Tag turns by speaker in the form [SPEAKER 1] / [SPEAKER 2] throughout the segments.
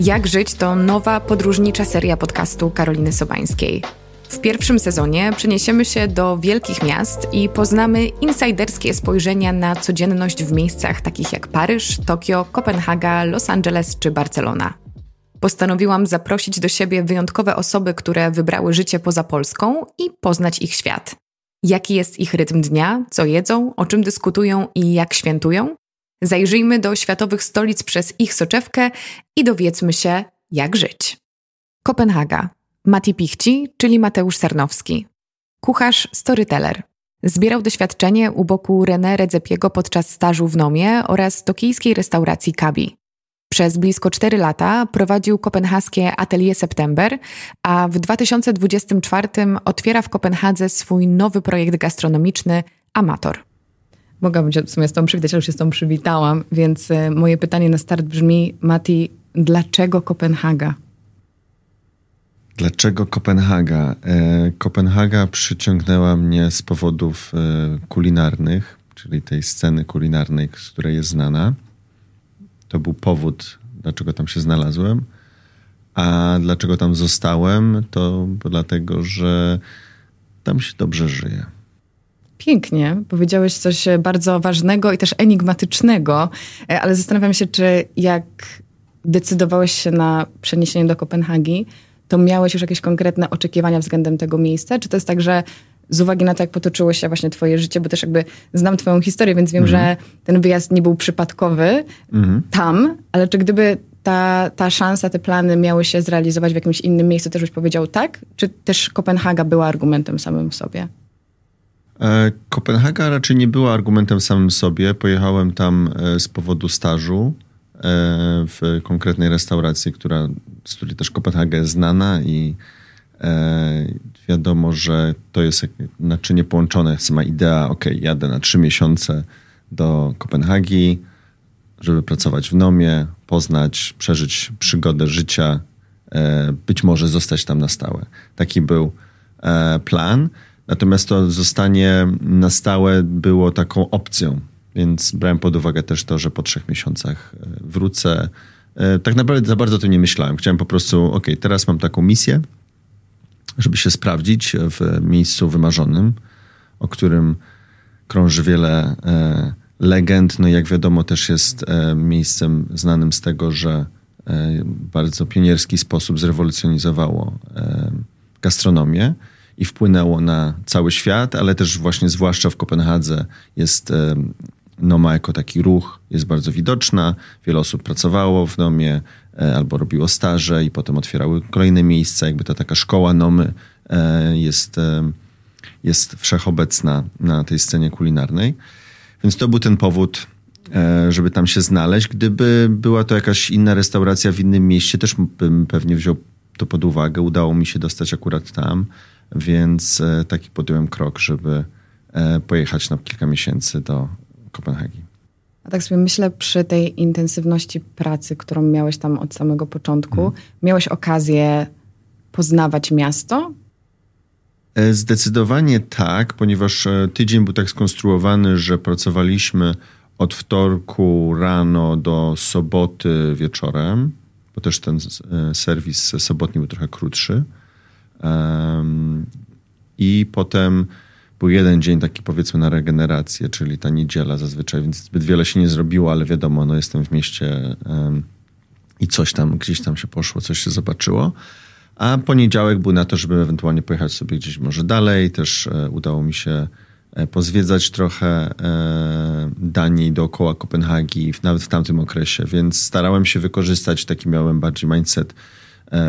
[SPEAKER 1] Jak żyć to nowa podróżnicza seria podcastu Karoliny Sobańskiej. W pierwszym sezonie przeniesiemy się do wielkich miast i poznamy insajderskie spojrzenia na codzienność w miejscach takich jak Paryż, Tokio, Kopenhaga, Los Angeles czy Barcelona. Postanowiłam zaprosić do siebie wyjątkowe osoby, które wybrały życie poza Polską i poznać ich świat. Jaki jest ich rytm dnia, co jedzą, o czym dyskutują i jak świętują? Zajrzyjmy do światowych stolic przez ich soczewkę i dowiedzmy się, jak żyć. Kopenhaga. Mati Pichci, czyli Mateusz Sarnowski. Kucharz, storyteller. Zbierał doświadczenie u boku René Redzepiego podczas stażu w Nomie oraz tokijskiej restauracji Kabi. Przez blisko 4 lata prowadził kopenhaskie Atelier September, a w 2024 otwiera w Kopenhadze swój nowy projekt gastronomiczny Amator. Mogłabym się w sumie z tą przywitać, ale już się z tą przywitałam, więc e, moje pytanie na start brzmi, Mati, dlaczego Kopenhaga?
[SPEAKER 2] Dlaczego Kopenhaga? E, Kopenhaga przyciągnęła mnie z powodów e, kulinarnych, czyli tej sceny kulinarnej, z której jest znana. To był powód, dlaczego tam się znalazłem. A dlaczego tam zostałem, to dlatego, że tam się dobrze żyje.
[SPEAKER 1] Pięknie. Powiedziałeś coś bardzo ważnego i też enigmatycznego, e, ale zastanawiam się, czy jak decydowałeś się na przeniesienie do Kopenhagi, to miałeś już jakieś konkretne oczekiwania względem tego miejsca? Czy to jest tak, że z uwagi na to, jak potoczyło się właśnie twoje życie, bo też jakby znam twoją historię, więc wiem, mhm. że ten wyjazd nie był przypadkowy mhm. tam, ale czy gdyby ta, ta szansa, te plany miały się zrealizować w jakimś innym miejscu, też byś powiedział tak? Czy też Kopenhaga była argumentem samym w sobie?
[SPEAKER 2] E, Kopenhaga raczej nie była argumentem samym sobie. Pojechałem tam e, z powodu stażu e, w konkretnej restauracji, która, z której też Kopenhaga jest znana i wiadomo, że to jest naczynie połączone. Sama idea, ok, jadę na trzy miesiące do Kopenhagi, żeby pracować w Nomie, poznać, przeżyć przygodę życia, być może zostać tam na stałe. Taki był plan. Natomiast to zostanie na stałe było taką opcją, więc brałem pod uwagę też to, że po trzech miesiącach e, wrócę. E, tak naprawdę za bardzo o tym nie myślałem. Chciałem po prostu, ok, teraz mam taką misję, żeby się sprawdzić w miejscu wymarzonym, o którym krąży wiele e, legend. No jak wiadomo, też jest miejscem znanym z tego, że w bardzo pionierski sposób zrewolucjonizowało gastronomię i wpłynęło na cały świat, ale też właśnie zwłaszcza w Kopenhadze jest Noma jako taki ruch jest bardzo widoczna. Wiele osób pracowało w Nomie e, albo robiło staże i potem otwierały kolejne miejsca. Jakby ta taka szkoła Nomy e, jest, jest wszechobecna na tej scenie kulinarnej. Więc to był ten powód, e, żeby tam się znaleźć. Gdyby była to jakaś inna restauracja w innym mieście, też bym pewnie wziął to pod uwagę. Udało mi się dostać akurat tam. Więc e, taki podjąłem krok, żeby e, pojechać na kilka miesięcy do Kopenhagi.
[SPEAKER 1] A tak sobie myślę, przy tej intensywności pracy, którą miałeś tam od samego początku, hmm. miałeś okazję poznawać miasto?
[SPEAKER 2] E, zdecydowanie tak, ponieważ tydzień był tak skonstruowany, że pracowaliśmy od wtorku rano do soboty wieczorem, bo też ten serwis sobotni był trochę krótszy. I potem był jeden dzień taki powiedzmy na regenerację, czyli ta niedziela zazwyczaj, więc zbyt wiele się nie zrobiło, ale wiadomo, no jestem w mieście i coś tam, gdzieś tam się poszło, coś się zobaczyło. A poniedziałek był na to, żeby ewentualnie pojechać sobie gdzieś może dalej. Też e, udało mi się e, pozwiedzać trochę e, Danii dookoła Kopenhagi, nawet w tamtym okresie, więc starałem się wykorzystać, taki miałem bardziej mindset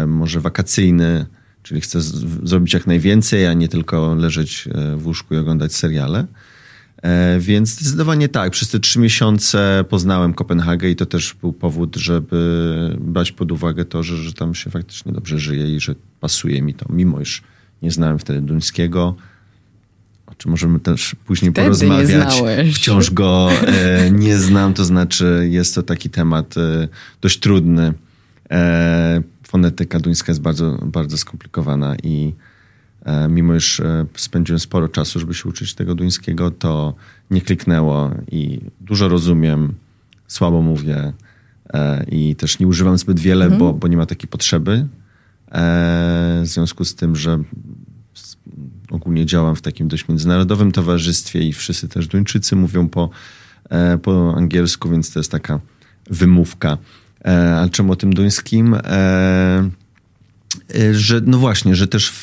[SPEAKER 2] może wakacyjny, Czyli chcę zrobić jak najwięcej, a nie tylko leżeć e, w łóżku i oglądać seriale. E, więc zdecydowanie tak. Przez te trzy miesiące poznałem Kopenhagę i to też był powód, żeby brać pod uwagę to, że, że tam się faktycznie dobrze żyje i że pasuje mi to, mimo iż nie znałem wtedy duńskiego. O czym możemy też później wtedy porozmawiać. Wciąż go e, nie znam, to znaczy jest to taki temat e, dość trudny. E, fonetyka duńska jest bardzo, bardzo skomplikowana i e, mimo iż e, spędziłem sporo czasu, żeby się uczyć tego duńskiego, to nie kliknęło i dużo rozumiem, słabo mówię, i też nie używam zbyt wiele, mhm. bo, bo nie ma takiej potrzeby. w związku z tym, że ogólnie działam w takim dość międzynarodowym towarzystwie i wszyscy też Duńczycy mówią po, po angielsku, więc to jest taka wymówka. Ale czemu o tym duńskim? E, że no właśnie, że też w,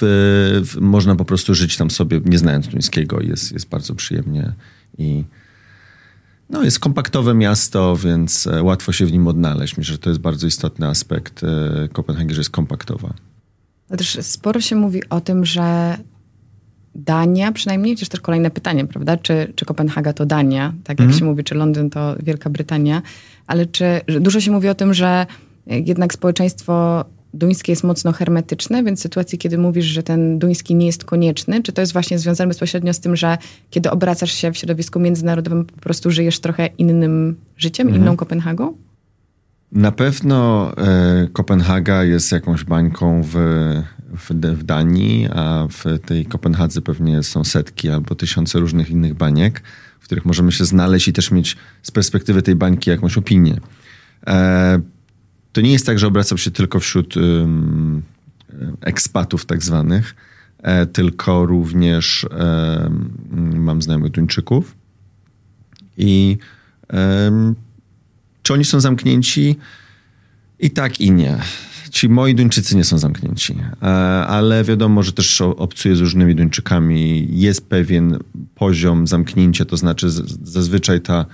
[SPEAKER 2] w, można po prostu żyć tam sobie nie znając duńskiego jest, jest bardzo przyjemnie i no, jest kompaktowe miasto, więc e, łatwo się w nim odnaleźć. Myślę, że to jest bardzo istotny aspekt e, Kopenhagi, że jest kompaktowa.
[SPEAKER 1] No też sporo się mówi o tym, że Dania, przynajmniej, chociaż też kolejne pytanie, prawda? Czy, czy Kopenhaga to Dania, tak jak mm. się mówi, czy Londyn to Wielka Brytania, ale czy dużo się mówi o tym, że jednak społeczeństwo duńskie jest mocno hermetyczne, więc w sytuacji, kiedy mówisz, że ten duński nie jest konieczny, czy to jest właśnie związane bezpośrednio z tym, że kiedy obracasz się w środowisku międzynarodowym, po prostu żyjesz trochę innym życiem, mhm. inną Kopenhagą?
[SPEAKER 2] Na pewno e, Kopenhaga jest jakąś bańką w, w, w, Danii, a w tej Kopenhadze pewnie są setki albo tysiące różnych innych baniek, których możemy się znaleźć i też mieć z perspektywy tej bańki jakąś opinię. E, to nie jest tak, że obracam się tylko wśród ekspatów tak zwanych, e, tylko również mam znajomych Duńczyków. I czy oni są zamknięci? I tak, i nie. Ci moi Duńczycy nie są zamknięci, e, ale wiadomo, że też obcuję z różnymi Duńczykami. Jest pewien poziom zamknięcia, to znaczy zazwyczaj ta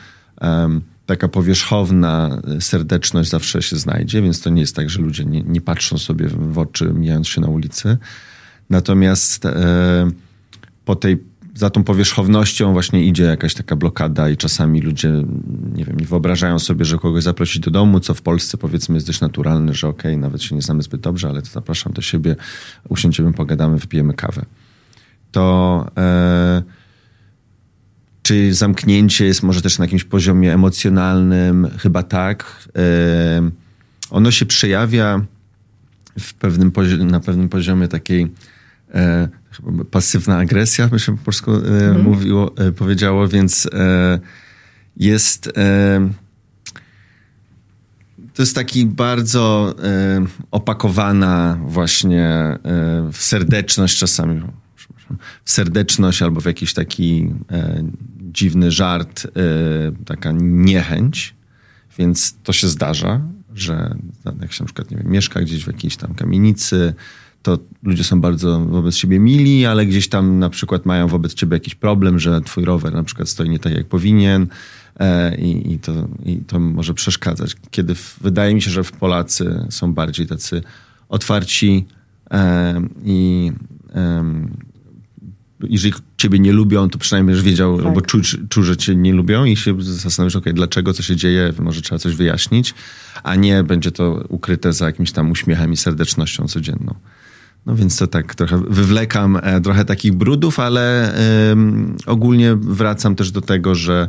[SPEAKER 2] taka powierzchowna serdeczność zawsze się znajdzie, więc to nie jest tak, że ludzie nie, nie patrzą sobie w oczy, mijając się na ulicy. Natomiast e, po tej, za tą powierzchownością właśnie idzie jakaś taka blokada i czasami ludzie, nie wiem, nie wyobrażają sobie, że kogoś zaprosić do domu, co w Polsce powiedzmy jest dość naturalne, że okej, okay, nawet się nie znamy zbyt dobrze, ale to zapraszam do siebie, usiądziemy, pogadamy, wypijemy kawę. To... E, czy zamknięcie jest może też na jakimś poziomie emocjonalnym? Chyba tak. Ono się przejawia w pewnym na pewnym poziomie takiej e, pasywna agresja, by się po polsku mm. mówiło, e, powiedziało, więc jest to jest taki bardzo opakowana właśnie w serdeczność czasami w serdeczność albo w jakiś taki e, dziwny żart, e, taka niechęć. Więc to się zdarza, że jak się na przykład nie wiem, mieszka gdzieś w jakiejś tam kamienicy, to ludzie są bardzo wobec siebie mili, ale gdzieś tam na przykład mają wobec ciebie jakiś problem, że twój rower na przykład stoi nie tak jak powinien e, i, i, to, i to może przeszkadzać. Kiedy w, wydaje mi się, że w Polacy są bardziej tacy otwarci e, i jeżeli ciebie nie lubią, to przynajmniej już wiedział, tak. albo czuł, czuł, że cię nie lubią i się zastanowisz, ok, dlaczego, co się dzieje, może trzeba coś wyjaśnić, a nie będzie to ukryte za jakimś tam uśmiechem i serdecznością codzienną. No więc to tak trochę wywlekam e, trochę takich brudów, ale ogólnie wracam też do tego, że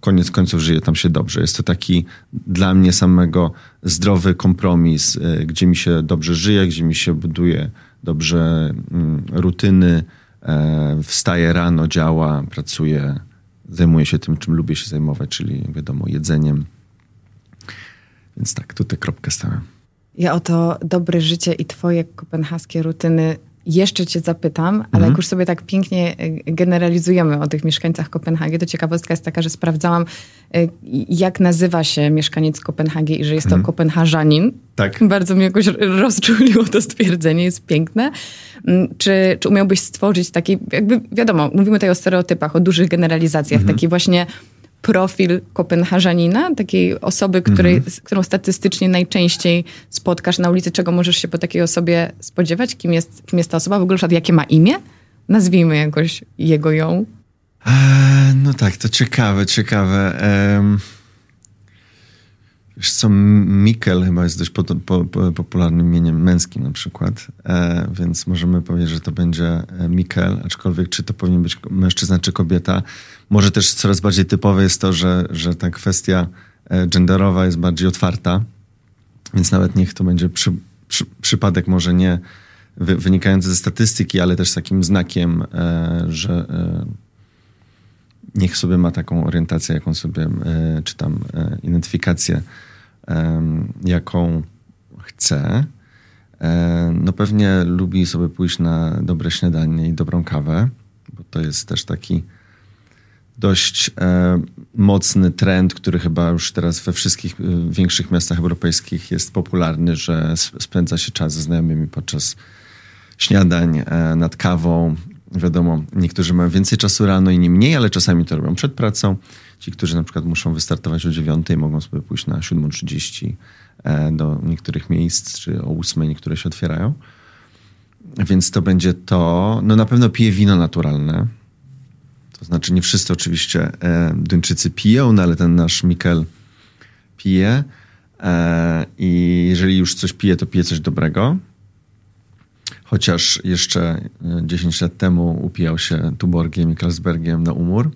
[SPEAKER 2] koniec końców żyje tam się dobrze. Jest to taki dla mnie samego zdrowy kompromis, e, gdzie mi się dobrze żyje, gdzie mi się buduje dobrze mm, rutyny, E, wstaje rano, działa, pracuje, zajmuje się tym, czym lubię się zajmować, czyli wiadomo, jedzeniem. Więc tak, tutaj kropkę stałem.
[SPEAKER 1] Ja o to dobre życie i twoje kopenhaskie rutyny jeszcze cię zapytam, ale mhm. jak już sobie tak pięknie e, generalizujemy o tych mieszkańcach Kopenhagi, to ciekawostka jest taka, że sprawdzałam, e, jak nazywa się mieszkaniec Kopenhagi i że jest to mhm. Kopenhażanin. Tak. Bardzo mnie jakoś rozczuliło to stwierdzenie, jest piękne. Mm, czy, czy umiałbyś stworzyć taki, jakby wiadomo, mówimy tutaj o stereotypach, o dużych generalizacjach, mhm. taki właśnie profil Kopenhażanina, takiej osoby, której, mhm. którą statystycznie najczęściej spotkasz na ulicy, czego możesz się po takiej osobie spodziewać? Kim jest, kim jest ta osoba? W ogóle jakie ma imię? Nazwijmy jakoś jego ją.
[SPEAKER 2] Eee, no tak, to ciekawe, ciekawe. Ehm... Wiesz co, Mikkel chyba jest dość po, po, po, popularnym imieniem męskim na przykład, e, więc możemy powiedzieć, że to będzie e, Mikkel, aczkolwiek czy to powinien być mężczyzna czy kobieta. Może też coraz bardziej typowe jest to, że, że ta kwestia e, genderowa jest bardziej otwarta, więc nawet niech to będzie przy, przy, przypadek może nie wy, wynikający ze statystyki, ale też takim znakiem, e, że e, niech sobie ma taką orientację, jaką sobie, e, czy tam identyfikację jaką chce. No pewnie lubi sobie pójść na dobre śniadanie i dobrą kawę, bo to jest też taki dość e, mocny trend, który chyba już teraz we wszystkich e, większych miastach europejskich jest popularny, że spędza się czas ze znajomymi podczas śniadań e, nad kawą. Wiadomo, niektórzy mają więcej czasu rano, inni mniej, ale czasami to robią przed pracą. Ci, którzy na przykład muszą wystartować o 9, mogą sobie pójść na 7.30 e, do niektórych miejsc, czy o 8 niektóre się otwierają. Więc to będzie to. No na pewno pije wino naturalne to znaczy nie wszyscy oczywiście e, Duńczycy piją, no ale ten nasz Mikel pije. E, I jeżeli już coś pije, to pije coś dobrego. Chociaż jeszcze 10 e, lat temu upijał się Tuborgiem i Carlsbergiem na umór,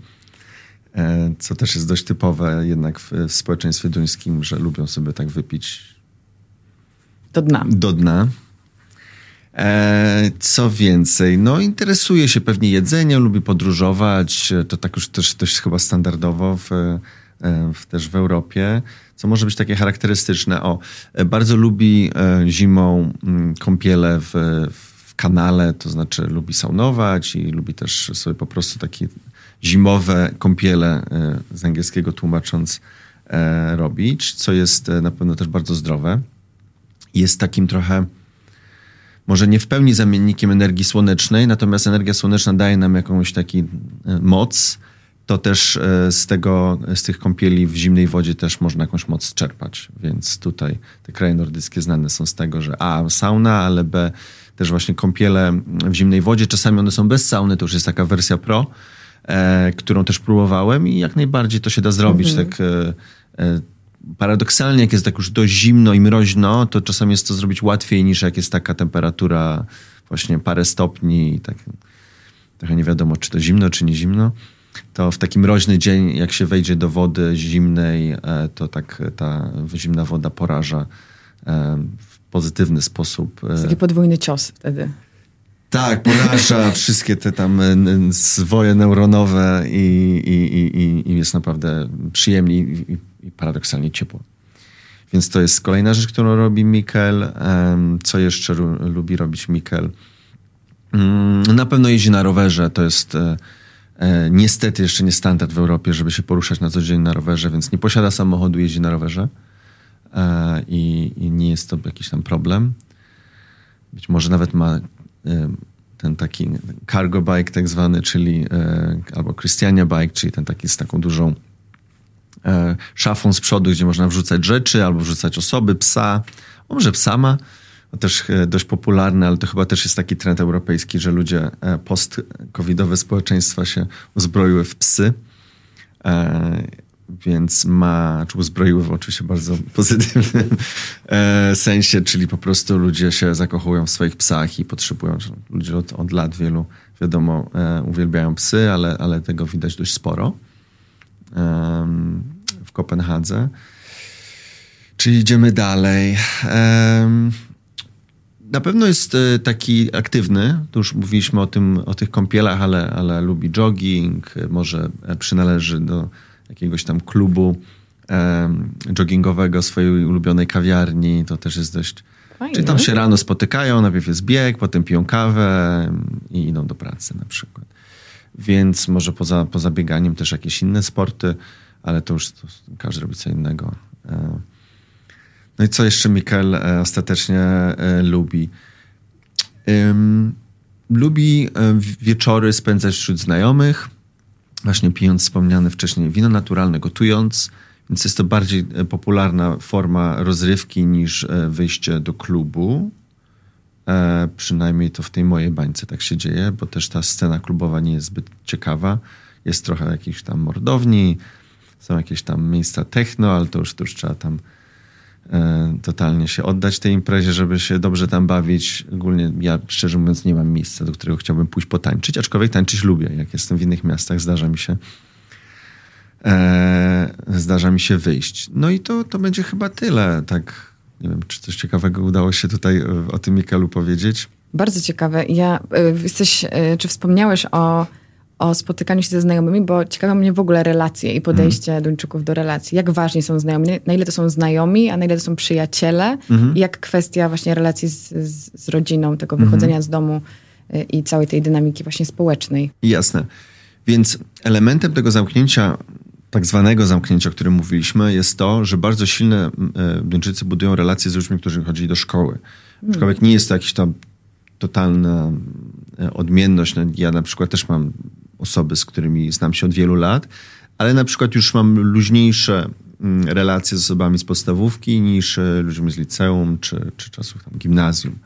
[SPEAKER 2] co też jest dość typowe jednak w, w społeczeństwie duńskim, że lubią sobie tak wypić
[SPEAKER 1] do dna.
[SPEAKER 2] Do dna. E, co więcej, no interesuje się pewnie jedzeniem, lubi podróżować, to tak już też dość chyba standardowo w, e, w, też w Europie, co może być takie charakterystyczne. O, e, bardzo lubi zimą mm, kąpiele w, w kanale, to znaczy lubi saunować i lubi też sobie po prostu takie zimowe kąpiele, z angielskiego tłumacząc, robić, co jest na pewno też bardzo zdrowe. Jest takim trochę może nie w pełni zamiennikiem energii słonecznej, natomiast energia słoneczna daje nam jakąś taki e, moc, to też e, z, tego, z tych kąpieli w zimnej wodzie też można jakąś moc czerpać. Więc tutaj te kraje nordyckie znane są z tego, że A, sauna, ale B, też właśnie kąpiele w zimnej wodzie. Czasami one są bez sauny, to już jest taka wersja pro, e, którą też próbowałem i jak najbardziej to się da zrobić. Mhm. Tak, e, e, paradoksalnie, jak jest tak już dość zimno i mroźno, to czasami jest to zrobić łatwiej niż jak jest taka temperatura właśnie parę stopni i tak trochę nie wiadomo, czy to zimno, czy nie zimno. To w taki mroźny dzień, jak się wejdzie do wody zimnej, e, to tak ta zimna woda poraża e, w pozytywny sposób.
[SPEAKER 1] Jest taki podwójny cios wtedy.
[SPEAKER 2] Tak, poraża wszystkie te tam zwoje neuronowe i, i, i, i jest naprawdę przyjemnie i, i paradoksalnie ciepło. Więc to jest kolejna rzecz, którą robi Mikkel. Co jeszcze lubi robić Mikkel? Mm, na pewno jeździ na rowerze. To jest e, e, niestety jeszcze nie standard w Europie, żeby się poruszać na co dzień na rowerze, więc nie posiada samochodu, jeździ na rowerze. E, I, i nie jest to jakiś tam problem. Być może nawet ma ten taki cargo bike tak zwany, czyli albo Christiania bike, czyli ten taki z taką dużą E, szafą z przodu, gdzie można wrzucać rzeczy albo wrzucać osoby, psa. O, może psa ma. Też e, dość popularne, ale to chyba też jest taki trend europejski, że ludzie e, post-covidowe społeczeństwa się uzbroiły w psy. Więc ma, czy uzbroiły w oczywiście bardzo pozytywnym sensie, czyli po prostu ludzie się zakochują w swoich psach i potrzebują, ludzie od, od lat wielu, wiadomo, uwielbiają psy, ale, ale tego widać dość sporo w Kopenhadze. Czyli idziemy dalej. Na pewno jest e, taki aktywny. Tu już mówiliśmy o, tym, o tych kąpielach, ale, ale lubi jogging, może przynależy do jakiegoś tam klubu joggingowego swojej ulubionej kawiarni. To też jest dość. Fajne. Czyli tam się rano spotykają, najpierw jest bieg, potem piją kawę i idą do pracy na przykład więc może poza, poza bieganiem też jakieś inne sporty, ale to już to każdy robi co innego. E, no i co jeszcze Mikael e, ostatecznie e, lubi? Lubi wieczory spędzać wśród znajomych, właśnie pijąc wspomniane wcześniej wino naturalne, gotując, więc jest to bardziej popularna forma rozrywki niż wyjście do klubu. E, przynajmniej to w tej mojej bańce tak się dzieje, bo też ta scena klubowa nie jest zbyt ciekawa. Jest trochę jakichś tam mordowni, są jakieś tam miejsca techno, ale to już, to już trzeba tam e, totalnie się oddać tej imprezie, żeby się dobrze tam bawić. Ogólnie ja szczerze mówiąc nie mam miejsca, do którego chciałbym pójść potańczyć, aczkolwiek tańczyć lubię. Jak jestem w innych miastach, zdarza mi się e, zdarza mi się wyjść. No i to, to będzie chyba tyle, tak nie wiem, czy coś ciekawego udało się tutaj e, o tym Mikalu powiedzieć?
[SPEAKER 1] Bardzo ciekawe. Ja, e, jesteś, e, czy wspomniałeś o, o spotykaniu się ze znajomymi, bo ciekawa mnie w ogóle relacje i podejście mm. Duńczyków do relacji. Jak ważni są znajomi, na ile to są znajomi, a na ile to są przyjaciele mm. i jak kwestia właśnie relacji z, z, z rodziną, tego mhm. wychodzenia mm. z domu y, i całej tej dynamiki właśnie społecznej.
[SPEAKER 2] Jasne. Więc elementem tego zamknięcia, tak zwanego zamknięcia, o którym mówiliśmy, jest to, że bardzo silne e, Duńczycy budują relacje z ludźmi, którzy chodzili do szkoły. Aczkolwiek mm. nie jest to jakiś tam totalna e, odmienność. No, ja na przykład też mam osoby, z którymi znam się od wielu lat, ale na przykład już mam luźniejsze mm, relacje z osobami z podstawówki niż e, ludźmi z liceum czy, czy czasów tam gimnazjum.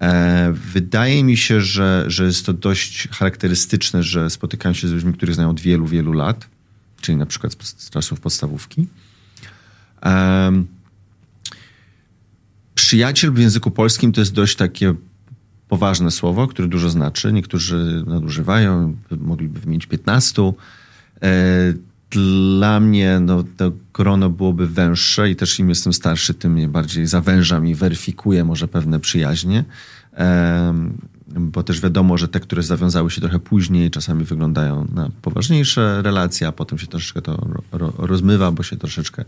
[SPEAKER 2] E, wydaje mi się, że, że jest to dość charakterystyczne, że spotykają się z ludźmi, których znają od wielu, wielu lat, czyli na przykład z czasów podstawówki. Przyjaciel w języku polskim to jest dość takie poważne słowo, które dużo znaczy. Niektórzy nadużywają, mogliby wymienić 15. E, dla mnie no, to grono byłoby węższe i też im jestem starszy, tym bardziej zawężam i weryfikuję może pewne przyjaźnie. Bo też wiadomo, że te, które zawiązały się trochę później, czasami wyglądają na poważniejsze relacje, a potem się troszeczkę to rozmywa, bo się troszeczkę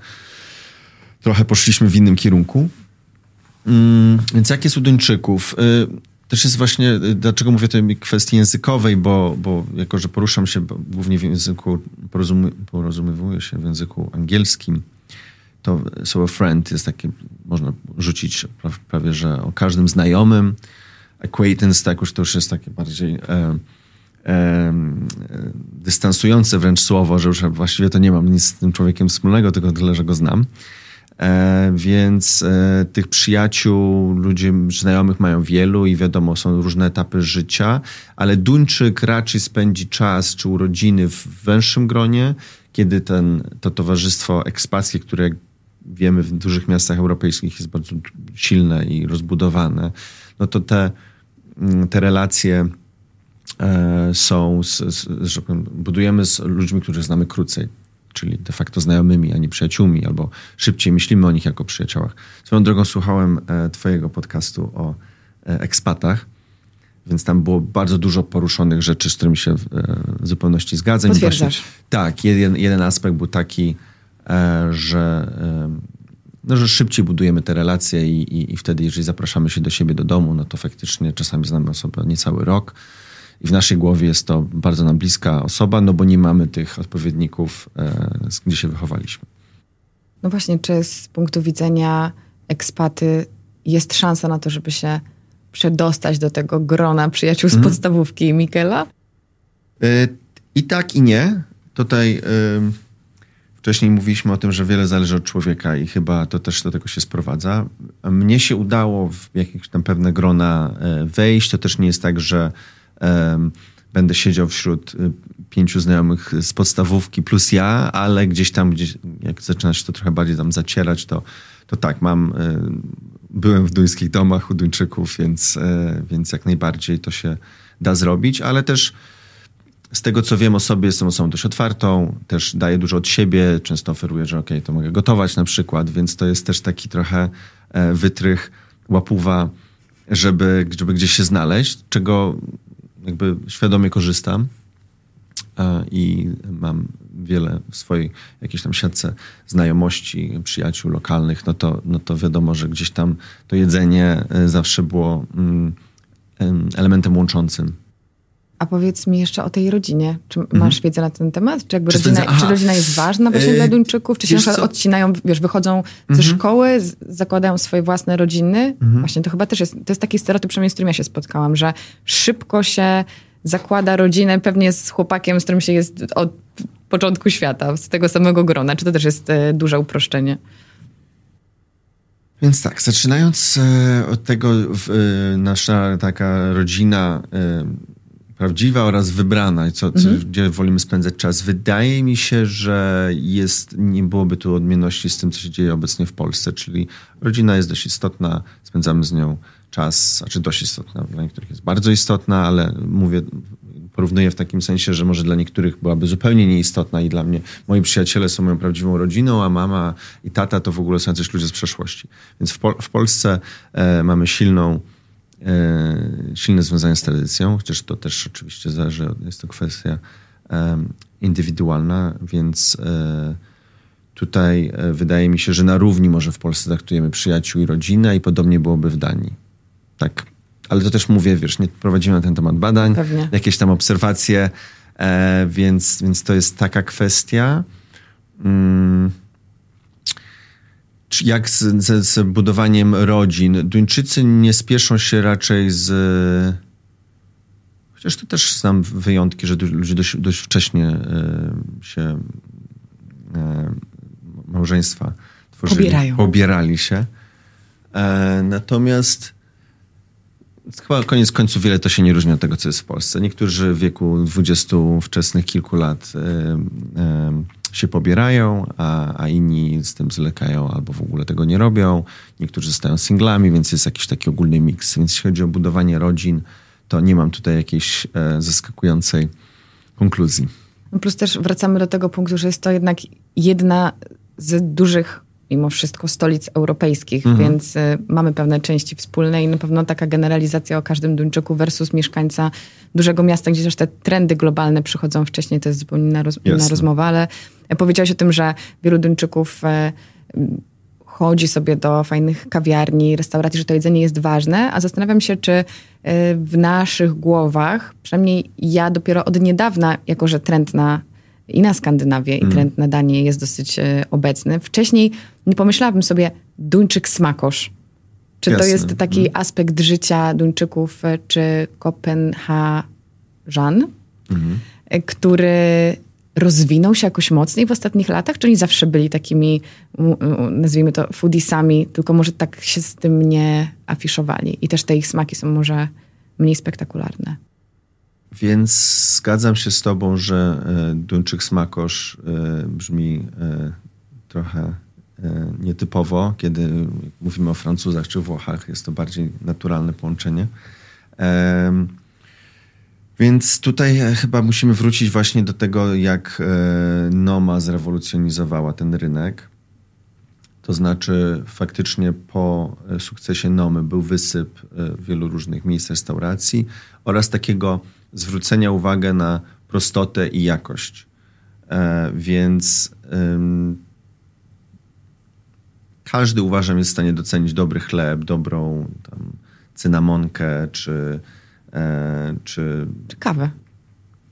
[SPEAKER 2] trochę poszliśmy w innym kierunku. Mm, więc jak jest u Duńczyków? Też jest właśnie, y, dlaczego mówię o tej kwestii językowej, bo, bo jako, że poruszam się głównie w języku, porozumie, porozumiewuję się w języku angielskim, to słowo friend jest takie, można rzucić prawie, że o każdym znajomym. Acquaintance, tak już to już jest takie bardziej e, e, dystansujące wręcz słowo, że już właściwie to nie mam nic z tym człowiekiem wspólnego, tylko tyle, że go znam. E, więc e, tych przyjaciół, ludzi znajomych mają wielu i wiadomo, są różne etapy życia, ale Duńczyk raczej spędzi czas czy urodziny w węższym gronie, kiedy ten, to towarzystwo ekspackie, które wiemy w dużych miastach europejskich jest bardzo silne i rozbudowane, no to te, mm, te relacje e, są, z, z, powiem, budujemy z ludźmi, których znamy krócej czyli de facto znajomymi, a nie przyjaciółmi, albo szybciej myślimy o nich jako przyjaciołach. Swoją drogą słuchałem e, twojego podcastu o e, ekspatach, więc tam było bardzo dużo poruszonych rzeczy, z którymi się w, e, zupełności zgadzam.
[SPEAKER 1] Potwierdzasz.
[SPEAKER 2] tak, jeden, jeden aspekt był taki, że, no, że szybciej budujemy te relacje i, i, i wtedy, jeżeli zapraszamy się do siebie do domu, no to faktycznie czasami znamy osobę niecały rok, i w naszej głowie jest to bardzo nam bliska osoba, no bo nie mamy tych odpowiedników, e, gdzie się wychowaliśmy.
[SPEAKER 1] No właśnie, czy z punktu widzenia ekspaty jest szansa na to, żeby się przedostać do tego grona przyjaciół z mhm. podstawówki Mikela?
[SPEAKER 2] E, I tak, i nie. Tutaj e, wcześniej mówiliśmy o tym, że wiele zależy od człowieka i chyba to też do tego się sprowadza. Mnie się udało w jakieś tam pewne grona wejść. To też nie jest tak, że będę siedział wśród y, pięciu znajomych z podstawówki plus ja, ale gdzieś tam, gdzieś, jak zaczyna się to trochę bardziej tam zacierać, to, to tak, mam, y, byłem w duńskich domach u Duńczyków, więc, y, więc jak najbardziej to się da zrobić, ale też z tego, co wiem o sobie, jestem osobą dość otwartą, też daję dużo od siebie, często oferuję, że okay, to mogę gotować na przykład, więc to jest też taki trochę e, wytrych, łapuwa, żeby, żeby gdzieś się znaleźć, czego jakby świadomie korzystam i mam wiele w swojej jakiejś tam siatce znajomości, przyjaciół lokalnych, no to, no to wiadomo, że gdzieś tam to jedzenie e, zawsze było mm, elementem łączącym.
[SPEAKER 1] A powiedz mi jeszcze o tej rodzinie. Czy masz mhm. wiedzę na ten temat? Czy, jakby rodzina, czy rodzina jest ważna właśnie yy, dla Duńczyków? Czy się na odcinają, wiesz, wychodzą ze mhm. szkoły, z, zakładają swoje własne rodziny? Mhm. Właśnie to chyba też jest, to jest taki stereotyp, przynajmniej z którym ja się spotkałam, że szybko się zakłada rodzinę pewnie z chłopakiem, z którym się jest od początku świata, z tego samego grona. Czy to też jest e, duże uproszczenie?
[SPEAKER 2] Więc tak, zaczynając e, od tego, e, nasza taka rodzina prawdziwa oraz wybrana, co, co, mhm. gdzie wolimy spędzać czas. Wydaje mi się, że jest, nie byłoby tu odmienności z tym, co się dzieje obecnie w Polsce, czyli rodzina jest dość istotna, spędzamy z nią czas, znaczy dość istotna, dla niektórych jest bardzo istotna, ale mówię, porównuję w takim sensie, że może dla niektórych byłaby zupełnie nieistotna i dla mnie moi przyjaciele są moją prawdziwą rodziną, a mama i tata to w ogóle są jacyś ludzie z przeszłości. Więc w, Pol w Polsce e, mamy silną silne związanie z tradycją, chociaż to też oczywiście zależy, jest to kwestia indywidualna, więc tutaj wydaje mi się, że na równi może w Polsce traktujemy przyjaciół i rodzinę i podobnie byłoby w Danii. Tak, ale to też mówię, wiesz, nie prowadzimy na ten temat badań, Pewnie. jakieś tam obserwacje, więc, więc to jest taka kwestia. Mm jak z, z, z, budowaniem rodzin. Duńczycy nie spieszą się raczej z. Chociaż to też znam wyjątki, że ludzie dość, dość wcześnie e, się e, małżeństwa tworzyli.
[SPEAKER 1] Pobierają.
[SPEAKER 2] Pobierali się. E, natomiast chyba koniec końców wiele to się nie różni od tego, co jest w Polsce. Niektórzy w wieku dwudziestu wczesnych kilku lat się pobierają, a, a inni z tym zlekają albo w ogóle tego nie robią. Niektórzy zostają singlami, więc jest jakiś taki ogólny miks. Więc jeśli chodzi o budowanie rodzin, to nie mam tutaj jakiejś e, zaskakującej konkluzji.
[SPEAKER 1] Plus też wracamy do tego punktu, że jest to jednak jedna z dużych mimo wszystko stolic europejskich, mhm. więc y, mamy pewne części wspólne i na pewno taka generalizacja o każdym Duńczyku versus mieszkańca dużego miasta, gdzie też te trendy globalne przychodzą wcześniej, to jest zupełnie inna, roz, inna rozmowa, ale powiedziałeś o tym, że wielu Duńczyków e, chodzi sobie do fajnych kawiarni, restauracji, że to jedzenie jest ważne, a zastanawiam się, czy e, w naszych głowach, przynajmniej ja dopiero od niedawna, jako że trend na i na Skandynawię mm. i trend na Danię jest dosyć e, obecny. Wcześniej nie pomyślałabym sobie Duńczyk smakosz. Czy Jasne. to jest taki mm. aspekt życia Duńczyków, czy Kopenhażan, mm. który rozwinął się jakoś mocniej w ostatnich latach? Czy oni zawsze byli takimi, nazwijmy to, foodiesami, tylko może tak się z tym nie afiszowali i też te ich smaki są może mniej spektakularne?
[SPEAKER 2] Więc zgadzam się z tobą, że e, Duńczyk smakosz e, brzmi e, trochę nietypowo, kiedy mówimy o Francuzach czy Włochach. Jest to bardziej naturalne połączenie. Więc tutaj e, chyba musimy wrócić właśnie do tego, jak e, Noma zrewolucjonizowała ten rynek. To znaczy, faktycznie po e, sukcesie Nomy był wysyp wielu różnych miejsc restauracji oraz takiego zwrócenia uwagi na prostotę i jakość. Więc każdy uważam jest w stanie docenić dobry chleb, dobrą tam, cynamonkę czy
[SPEAKER 1] E, czy, czy kawę.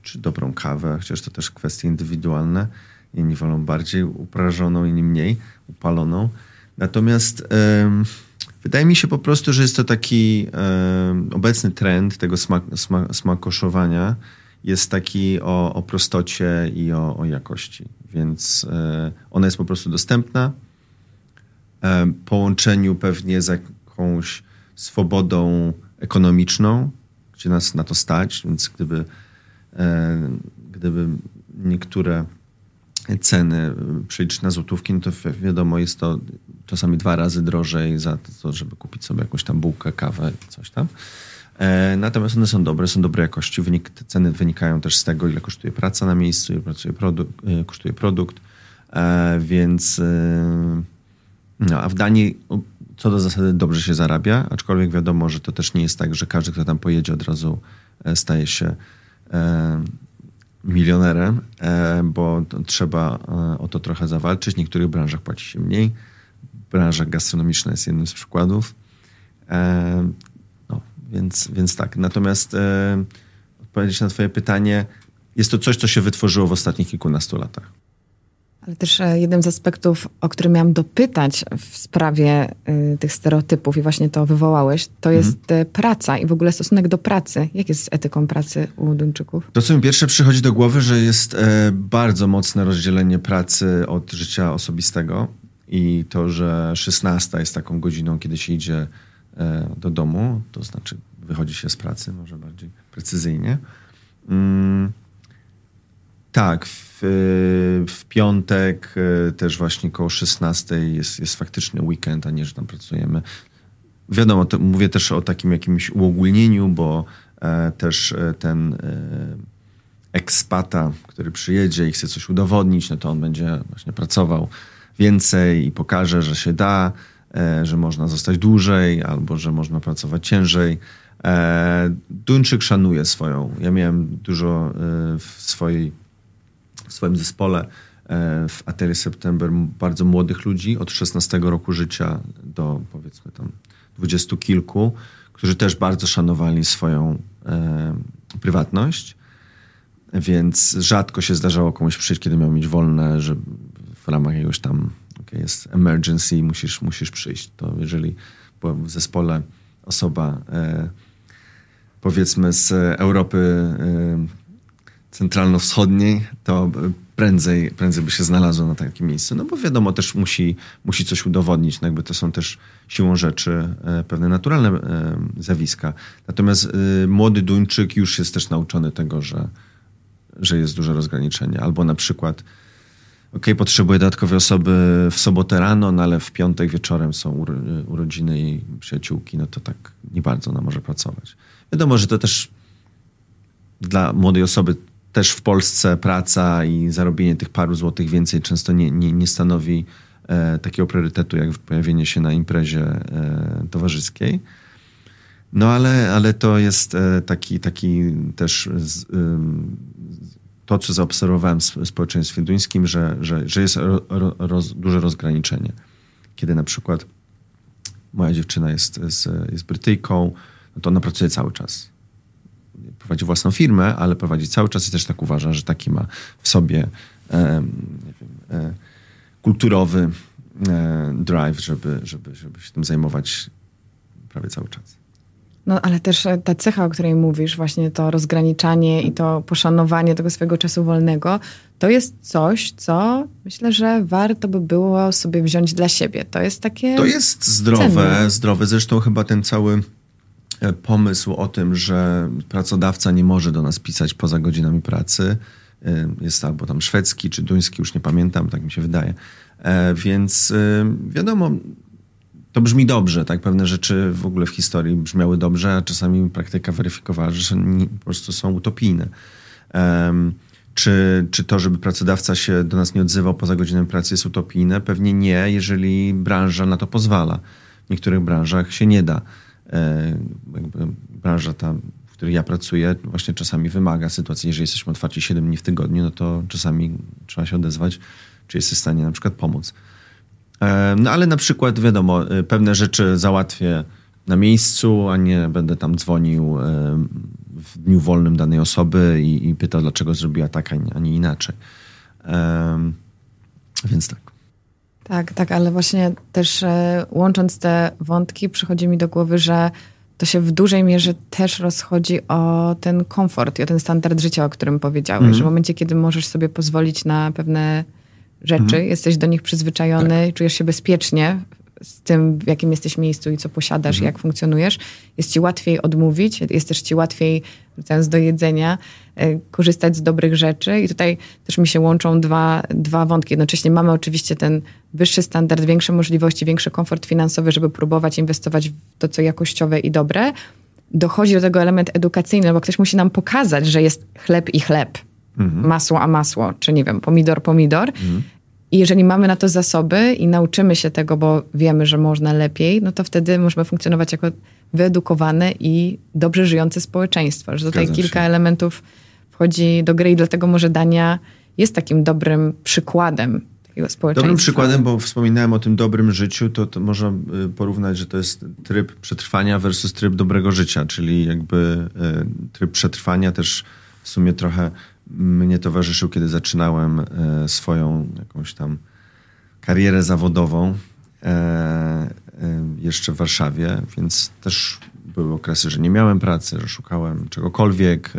[SPEAKER 2] Czy dobrą kawę, chociaż to też kwestie indywidualne. Inni wolą bardziej uprażoną, inni mniej upaloną. Natomiast wydaje mi się po prostu, że jest to taki obecny trend tego smak, smak, smakoszowania jest taki o, o prostocie i o, o jakości. Więc e, ona jest po prostu dostępna. E, połączeniu pewnie z jakąś swobodą ekonomiczną, gdzie nas na to stać, więc gdyby, e, gdyby niektóre ceny przeliczyć na złotówki, no to wiadomo, jest to czasami dwa razy drożej za to, żeby kupić sobie jakąś tam bułkę, kawę, coś tam. E, natomiast one są dobre, są dobrej jakości. Wynik, te ceny wynikają też z tego, ile kosztuje praca na miejscu, ile kosztuje produkt. Więc no, a w Danii co do zasady dobrze się zarabia, aczkolwiek wiadomo, że to też nie jest tak, że każdy, kto tam pojedzie od razu e, staje się e, milionerem, e, bo trzeba o to trochę zawalczyć. W niektórych branżach płaci się mniej. Branża gastronomiczna jest jednym z przykładów. No, więc, więc tak. Natomiast odpowiedzieć na twoje pytanie, jest to coś, co się wytworzyło w ostatnich kilkunastu latach.
[SPEAKER 1] Ale też e, jednym z aspektów, o którym miałam dopytać w sprawie y, tych stereotypów i właśnie to wywołałeś, to mhm. jest y, praca i w ogóle stosunek do pracy. Jak jest z etyką pracy u Duńczyków?
[SPEAKER 2] To, co mi pierwsze przychodzi do głowy, że jest e, bardzo mocne rozdzielenie pracy od życia osobistego i to, że 16 jest taką godziną, kiedy się idzie e, do domu, to znaczy wychodzi się z pracy, może bardziej precyzyjnie. Mm tak, w, w piątek e, też właśnie koło 16 jest, jest faktyczny weekend, a nie, że tam pracujemy. Wiadomo, to mówię też o takim jakimś uogólnieniu, bo e, też e, ten e, ekspata, który przyjedzie i chce coś udowodnić, no to on będzie właśnie pracował więcej i pokaże, że się da. że można zostać dłużej albo że można pracować ciężej. Duńczyk szanuje swoją. Ja miałem dużo w, swojej, w swoim zespole w Atelier September bardzo młodych ludzi od 16 roku życia do powiedzmy tam dwudziestu kilku, którzy też bardzo szanowali swoją e, prywatność, więc rzadko się zdarzało komuś przyjść, kiedy miał mieć wolne, że w ramach jakiegoś tam okay, jest emergency, musisz, musisz przyjść. To jeżeli w zespole osoba e, powiedzmy z Europy e, centralno-wschodniej, to prędzej, prędzej by się znalazło na takim miejscu. No bo wiadomo, też musi, musi coś udowodnić. No jakby to są też siłą rzeczy e, pewne naturalne e, zjawiska. Natomiast e, młody Duńczyk już jest też nauczony tego, że, że jest duże rozgraniczenie. Albo na przykład ok, potrzebuję dodatkowej osoby w sobotę rano, no ale w piątek wieczorem są urodziny jej przyjaciółki, no to tak nie bardzo ona może pracować. Wiadomo, że to też dla młodej osoby też w Polsce praca i zarobienie tych paru złotych więcej często nie, nie, nie stanowi e, takiego priorytetu, jak pojawienie się na imprezie e, towarzyskiej. No ale, ale to jest e, taki, taki też z, to, co zaobserwowałem w społeczeństwie duńskim, że, że, że jest ro, roz, duże rozgraniczenie. Kiedy na przykład moja dziewczyna jest, jest, jest Brytyjką, no to ona pracuje cały czas prowadzi własną firmę, ale prowadzi cały czas i też tak uważa, że taki ma w sobie e, wiem, e, kulturowy e, drive, żeby, żeby, żeby się tym zajmować prawie cały czas.
[SPEAKER 1] No ale też ta cecha, o której mówisz, właśnie to rozgraniczanie i to poszanowanie tego swojego czasu wolnego, to jest coś, co myślę, że warto by było sobie wziąć dla siebie. To jest takie.
[SPEAKER 2] To jest zdrowe, cenne. zdrowe. Zresztą chyba ten cały E, pomysł o tym, że pracodawca nie może do nas pisać poza godzinami pracy. E, jest albo tam szwedzki czy duński, już nie pamiętam, tak mi się wydaje. E, więc wiadomo, to brzmi dobrze, tak? Pewne rzeczy w ogóle w historii brzmiały dobrze, a czasami praktyka weryfikowała, że po prostu są utopijne. Czy, czy to, żeby pracodawca się do nas nie odzywał poza godzinami pracy jest utopijne? Pewnie nie, jeżeli branża na to pozwala. W niektórych branżach się nie da. E, branża ta, w której ja pracuję, właśnie czasami wymaga sytuacji, jeżeli jesteśmy otwarci 7 dni w tygodniu, no to czasami trzeba się odezwać, czy jesteś w stanie na przykład pomóc. E, no ale na przykład, wiadomo, e, pewne rzeczy załatwię na miejscu, a nie będę tam dzwonił w dniu wolnym danej osoby i, i pytał, dlaczego zrobiła tak, a nie inaczej. Więc tak.
[SPEAKER 1] Tak, tak, ale właśnie też e, łącząc te wątki, przychodzi mi do głowy, że to się w dużej mierze też rozchodzi o ten komfort i o ten standard życia, o którym powiedziałeś. Mm. Że w momencie, kiedy możesz sobie pozwolić na pewne rzeczy, mm. jesteś do nich przyzwyczajony, tak. czujesz się bezpiecznie z tym, w jakim jesteś miejscu i co posiadasz, mm. jak funkcjonujesz, jest ci łatwiej odmówić, jest też ci łatwiej, wracając do jedzenia, e, korzystać z dobrych rzeczy. I tutaj też mi się łączą dwa, dwa wątki. Jednocześnie mamy oczywiście ten wyższy standard, większe możliwości, większy komfort finansowy, żeby próbować inwestować w to, co jakościowe i dobre. Dochodzi do tego element edukacyjny, bo ktoś musi nam pokazać, że jest chleb i chleb, mhm. masło a masło, czy nie wiem, pomidor, pomidor. Mhm. I jeżeli mamy na to zasoby i nauczymy się tego, bo wiemy, że można lepiej, no to wtedy możemy funkcjonować jako wyedukowane i dobrze żyjące społeczeństwo. Że tutaj Zgadzam kilka się. elementów wchodzi do gry i dlatego może Dania jest takim dobrym przykładem takiego społeczeństwa.
[SPEAKER 2] Dobrym przykładem, bo wspominałem o tym dobrym życiu, to, to można y, porównać, że to jest tryb przetrwania versus tryb dobrego życia, czyli jakby y, tryb przetrwania też w sumie trochę mnie towarzyszył, kiedy zaczynałem e, swoją jakąś tam karierę zawodową e, e, jeszcze w Warszawie, więc też były okresy, że nie miałem pracy, że szukałem czegokolwiek,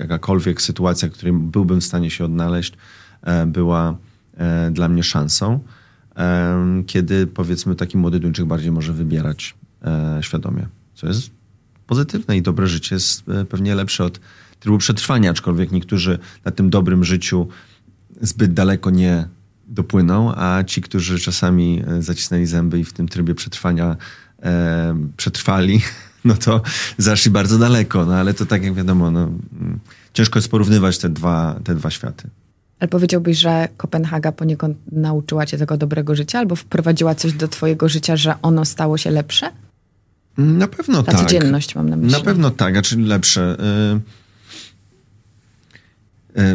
[SPEAKER 2] jakakolwiek sytuacja, w której byłbym w stanie się odnaleźć, była dla mnie szansą, kiedy powiedzmy taki młody Duńczyk bardziej może wybierać świadomie, co jest pozytywne i dobre życie jest pewnie lepsze od trybu przetrwania, aczkolwiek niektórzy na tym dobrym życiu zbyt daleko nie dopłyną, a ci, którzy czasami e, zacisnęli zęby i w tym trybie przetrwania e, przetrwali, no to zaszli bardzo daleko. No ale to tak jak wiadomo, no, mm, ciężko jest porównywać te dwa, te dwa światy.
[SPEAKER 1] Ale powiedziałbyś, że Kopenhaga poniekąd nauczyła cię tego dobrego życia albo wprowadziła coś do twojego życia, że ono stało się lepsze?
[SPEAKER 2] Na pewno
[SPEAKER 1] Ta
[SPEAKER 2] tak.
[SPEAKER 1] codzienność mam na myśli.
[SPEAKER 2] Na pewno tak, a czyli lepsze. Y,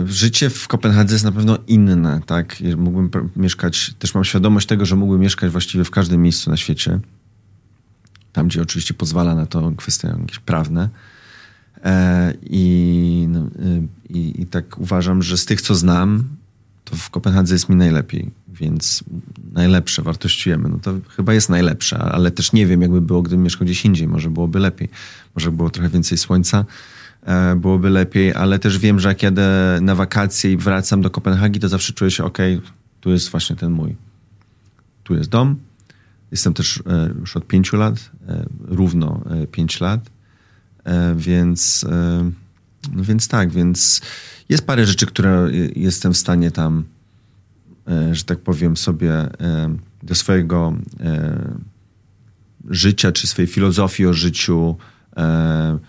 [SPEAKER 2] Życie w Kopenhadze jest na pewno inne, tak? Mógłbym mieszkać, też mam świadomość tego, że mógłbym mieszkać właściwie w każdym miejscu na świecie. Tam, gdzie oczywiście pozwala na to kwestie jakieś prawne. E, I, no, y, i, I tak uważam, że z tych, co znam, to w Kopenhadze jest mi najlepiej, więc najlepsze wartościujemy. No to chyba jest najlepsze, ale też nie wiem, jakby było, gdybym mieszkał gdzieś indziej. Może byłoby lepiej. Może było trochę więcej słońca, e, byłoby lepiej, ale też wiem, że jak jadę na wakacje i wracam do Kopenhagi, to zawsze czuję się, ok, tu jest właśnie ten mój. Tu jest dom. Jestem też e, już od pięciu lat, e, równo e, pięć lat, e, więc, e, no więc tak, więc jest parę rzeczy, które jestem w stanie tam, e, że tak powiem, sobie e, do swojego e, życia czy swojej filozofii o życiu e, e,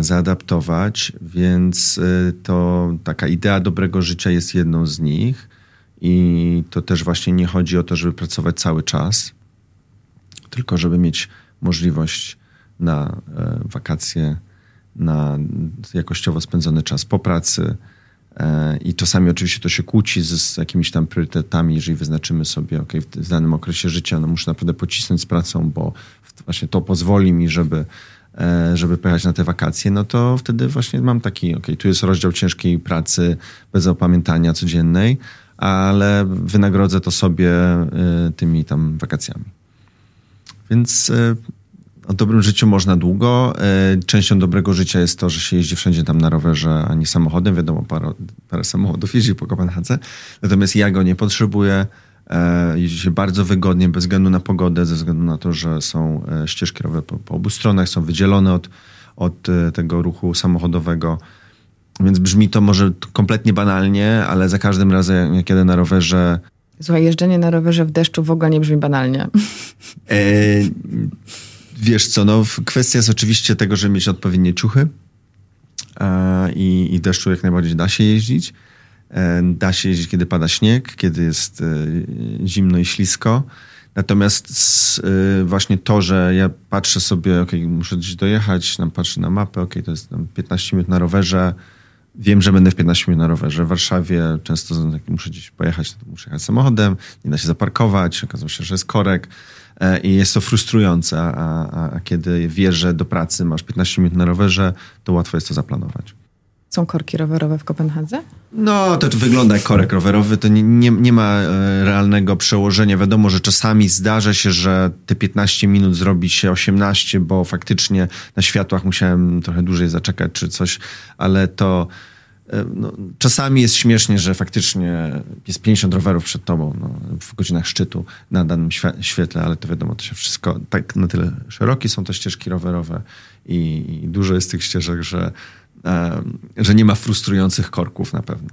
[SPEAKER 2] zaadaptować, więc e, to taka idea dobrego życia jest jedną z nich i to też właśnie nie chodzi o to, żeby pracować cały czas, tylko żeby mieć możliwość na e, wakacje, na jakościowo spędzony czas po pracy. E, I czasami oczywiście to się kłóci z, z jakimiś tam priorytetami, jeżeli wyznaczymy sobie, ok, w danym okresie życia no muszę naprawdę pocisnąć z pracą, bo właśnie to pozwoli mi, żeby, e, żeby pojechać na te wakacje, no to wtedy właśnie mam taki, ok, tu jest rozdział ciężkiej pracy bez opamiętania codziennej, ale wynagrodzę to sobie e, tymi tam wakacjami. Więc o dobrym życiu można długo. Częścią dobrego życia jest to, że się jeździ wszędzie tam na rowerze, a nie samochodem. Wiadomo, parę, parę samochodów jeździ po Kopenhadze. Natomiast ja go nie potrzebuję. Jeździ się bardzo wygodnie, bez względu na pogodę, ze względu na to, że są ścieżki rowerowe po, po obu stronach, są wydzielone od, od tego ruchu samochodowego. Więc brzmi to może kompletnie banalnie, ale za każdym razem, jak jadę na rowerze,
[SPEAKER 1] Słuchaj, jeżdżenie na rowerze w deszczu w ogóle nie brzmi banalnie.
[SPEAKER 2] E, wiesz co, no kwestia jest oczywiście tego, żeby mieć odpowiednie ciuchy e, i, i deszczu jak najbardziej da się jeździć. E, da się jeździć, kiedy pada śnieg, kiedy jest e, zimno i ślisko. Natomiast e, właśnie to, że ja patrzę sobie, ok, muszę gdzieś dojechać, tam patrzę na mapę, ok, to jest tam 15 minut na rowerze, Wiem, że będę w 15 minut na rowerze. W Warszawie często muszę gdzieś pojechać, to muszę jechać samochodem, nie da się zaparkować, okazuje się, że jest korek i jest to frustrujące, a, a, a kiedy wiesz, że do pracy masz 15 minut na rowerze, to łatwo jest to zaplanować.
[SPEAKER 1] Są korki rowerowe w Kopenhadze?
[SPEAKER 2] No, to, wygląda jak korek rowerowy, to nie, nie, nie ma e, realnego przełożenia. Wiadomo, że czasami zdarza się, że te 15 minut zrobi się 18, bo faktycznie na światłach musiałem trochę dłużej zaczekać czy coś, ale to e, no, czasami jest śmiesznie, że faktycznie jest 50 rowerów przed tobą no, w godzinach szczytu na danym świe- świetle, ale to wiadomo, to się wszystko tak na tyle szerokie są te ścieżki rowerowe i, i dużo jest tych ścieżek, że że nie ma frustrujących korków na pewno.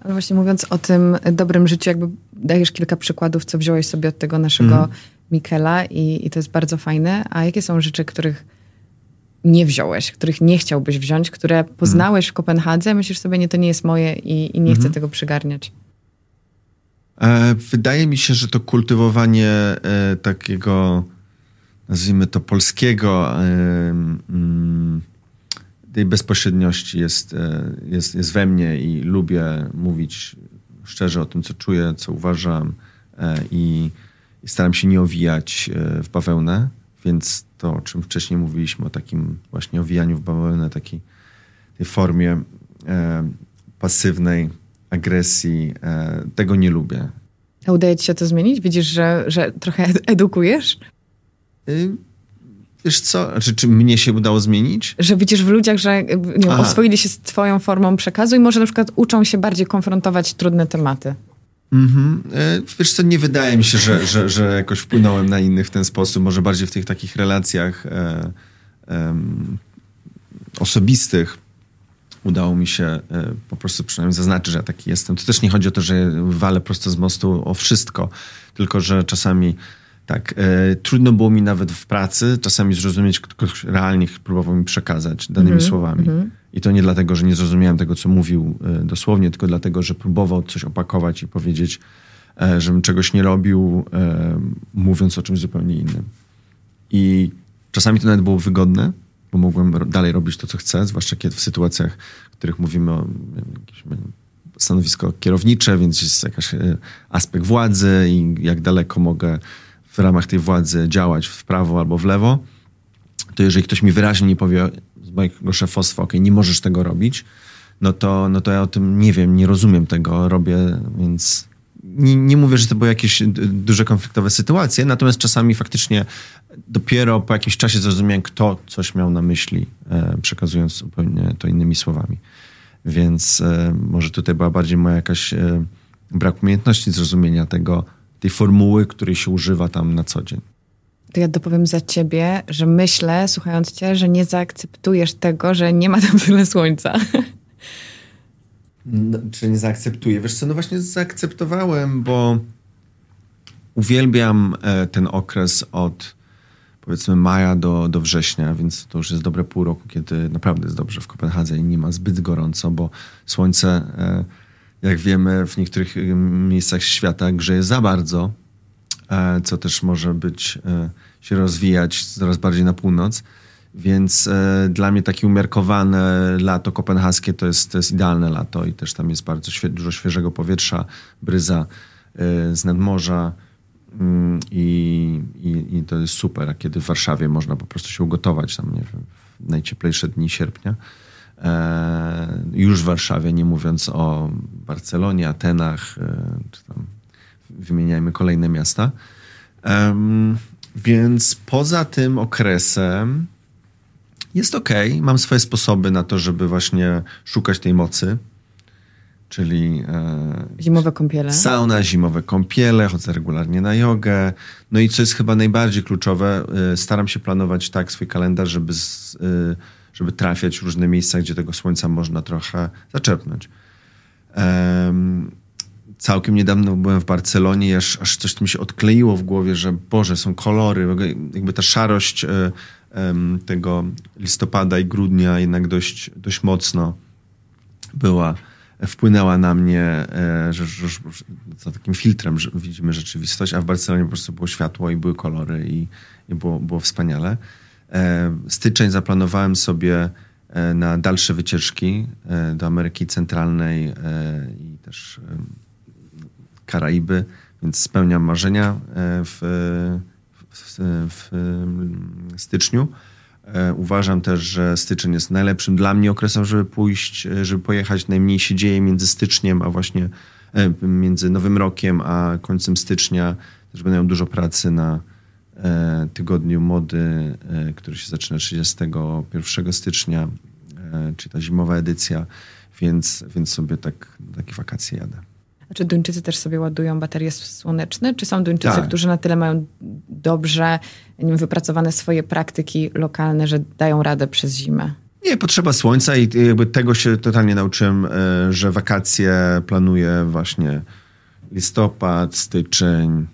[SPEAKER 1] Ale właśnie mówiąc o tym dobrym życiu, jakby dajesz kilka przykładów, co wziąłeś sobie od tego naszego mm. Mikela i, i to jest bardzo fajne. A jakie są rzeczy, których nie wziąłeś, których nie chciałbyś wziąć, które poznałeś mm. w Kopenhadze, myślisz sobie, nie, to nie jest moje i, i nie mm. chcę tego przygarniać?
[SPEAKER 2] E, wydaje mi się, że to kultywowanie e, takiego, nazwijmy to polskiego, e, tej bezpośredniości jest, jest, jest we mnie i lubię mówić szczerze o tym, co czuję, co uważam i, i staram się nie owijać w bawełnę, więc to, o czym wcześniej mówiliśmy, o takim właśnie owijaniu w bawełnę, takiej tej formie e, pasywnej agresji, e, tego nie lubię.
[SPEAKER 1] A udaje ci się to zmienić? Widzisz, że, że trochę edukujesz?
[SPEAKER 2] Y Wiesz co, znaczy, czy mnie się udało zmienić?
[SPEAKER 1] Że widzisz w ludziach, że nie oswoili się z twoją formą przekazu i może na przykład uczą się bardziej konfrontować trudne tematy.
[SPEAKER 2] Mhm. Wiesz co, nie wydaje mi się, że, że, że jakoś wpłynąłem na innych w ten sposób. Może bardziej w tych takich relacjach e, e, osobistych udało mi się e, po prostu przynajmniej zaznaczyć, że ja taki jestem. To też nie chodzi o to, że walę prosto z mostu o wszystko, tylko że czasami Tak. E, trudno było mi nawet w pracy czasami zrozumieć, ktoś realnie próbował mi przekazać danymi mm -hmm, słowami. Mm -hmm. I to nie dlatego, że nie zrozumiałem tego, co mówił e, dosłownie, tylko dlatego, że próbował coś opakować i powiedzieć, e, żebym czegoś nie robił, e, mówiąc o czymś zupełnie innym. I czasami to nawet było wygodne, bo mogłem dalej robić to, co chcę, zwłaszcza kiedy w sytuacjach, w których mówimy o jakimś stanowisko kierownicze, więc jest jakiś e, aspekt władzy i jak daleko mogę w ramach tej władzy działać w prawo albo w lewo, to jeżeli ktoś mi wyraźnie nie powie z mojego szefostwa, ok, nie możesz tego robić, no to, no to ja o tym nie wiem, nie rozumiem tego, robię, więc nie, nie mówię, że to były jakieś duże konfliktowe sytuacje, natomiast czasami faktycznie dopiero po jakimś czasie zrozumiałem, kto coś miał na myśli, e, przekazując zupełnie to innymi słowami. Więc e, może tutaj była bardziej moja jakaś e, brak umiejętności zrozumienia tego, tej formuły, której się używa tam na co dzień.
[SPEAKER 1] To ja dopowiem za ciebie, że myślę, słuchając cię, że nie zaakceptujesz tego, że nie ma tam tyle słońca.
[SPEAKER 2] No, czy nie zaakceptuję? Wiesz co, no właśnie zaakceptowałem, bo uwielbiam e, ten okres od powiedzmy maja do, do września, więc to już jest dobre pół roku, kiedy naprawdę jest dobrze w Kopenhadze i nie ma zbyt gorąco, bo słońce, e, jak wiemy, w niektórych e, miejscach świata grzeje za bardzo, e, co też może być, się rozwijać coraz bardziej na północ. Więc dla mnie takie umiarkowane lato kopenhaskie to jest, to jest idealne lato i też tam jest bardzo świe dużo świeżego powietrza, bryza z nadmorza. Mm, I, i, I, to jest super, a kiedy w Warszawie można po prostu się ugotować tam, nie wiem, w najcieplejsze dni sierpnia. E, już w Warszawie, nie mówiąc o Barcelonie, Atenach, e, czy tam wymieniajmy kolejne miasta. Więc poza tym okresem jest ok. Mam swoje sposoby na to, żeby właśnie szukać tej mocy czyli
[SPEAKER 1] e, zimowe kąpiele.
[SPEAKER 2] Sauna, zimowe kąpiele, chodzę regularnie na jogę. No i co jest chyba najbardziej kluczowe, staram się planować tak swój kalendarz, żeby, z, żeby trafiać w różne miejsca, gdzie tego słońca można trochę zaczerpnąć. Całkiem niedawno byłem w Barcelonie aż, aż coś mi się odkleiło w głowie, że Boże, są kolory, jakby ta szarość tego listopada i grudnia jednak dość, dość mocno była wpłynęła na mnie, e, że, za takim filtrem widzimy rzeczywistość, a w Barcelonie po prostu było światło i były kolory i, i było, było wspaniale. E, styczeń zaplanowałem sobie e, na dalsze wycieczki do Ameryki Centralnej i też Karaiby, więc spełniam marzenia w, w, w, styczniu. E, uważam też, że styczeń jest najlepszym dla mnie okresem, żeby pójść, e, żeby pojechać. Najmniej się dzieje między styczniem, a właśnie e, między Nowym Rokiem, a końcem stycznia. Też będę miał dużo pracy na tygodniu mody, który się zaczyna 31 stycznia, czyli ta zimowa edycja, więc, więc sobie tak, takie wakacje jadę.
[SPEAKER 1] A czy Duńczycy też sobie ładują baterie słoneczne? Czy są Duńczycy, tak. którzy na tyle mają dobrze wiem, wypracowane swoje praktyki lokalne, że dają radę przez zimę?
[SPEAKER 2] Nie, potrzeba słońca i jakby tego się totalnie nauczyłem, e, że wakacje planuję właśnie listopad, styczeń,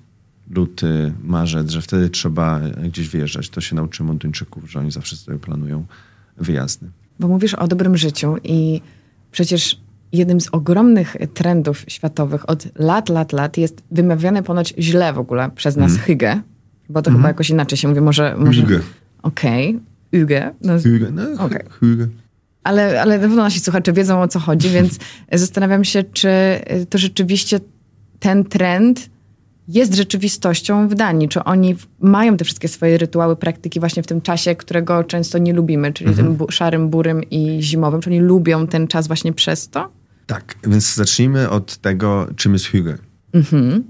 [SPEAKER 2] luty, marzec, że wtedy trzeba gdzieś wyjeżdżać. To się nauczyłem od Duńczyków, że oni zawsze sobie planują wyjazdy.
[SPEAKER 1] Bo mówisz o dobrym życiu i przecież jednym z ogromnych trendów światowych od lat, lat, lat jest wymawiane ponoć źle w ogóle przez nas mm. hygge, bo to mm. chyba jakoś inaczej się mówi, może... może...
[SPEAKER 2] Hygge.
[SPEAKER 1] Okej, okay. hygge. No,
[SPEAKER 2] hygge, no okay. hygge.
[SPEAKER 1] Ale, ale na pewno nasi słuchacze wiedzą o co chodzi, więc zastanawiam się, czy to rzeczywiście ten trend jest rzeczywistością w Danii. Czy oni mają te wszystkie swoje rytuały, praktyki właśnie w tym czasie, którego często nie lubimy, czyli mhm. tym bu szarym, burym i zimowym? Czy oni lubią ten czas właśnie przez to?
[SPEAKER 2] Tak, więc zacznijmy od tego, czym jest hygge. Mhm.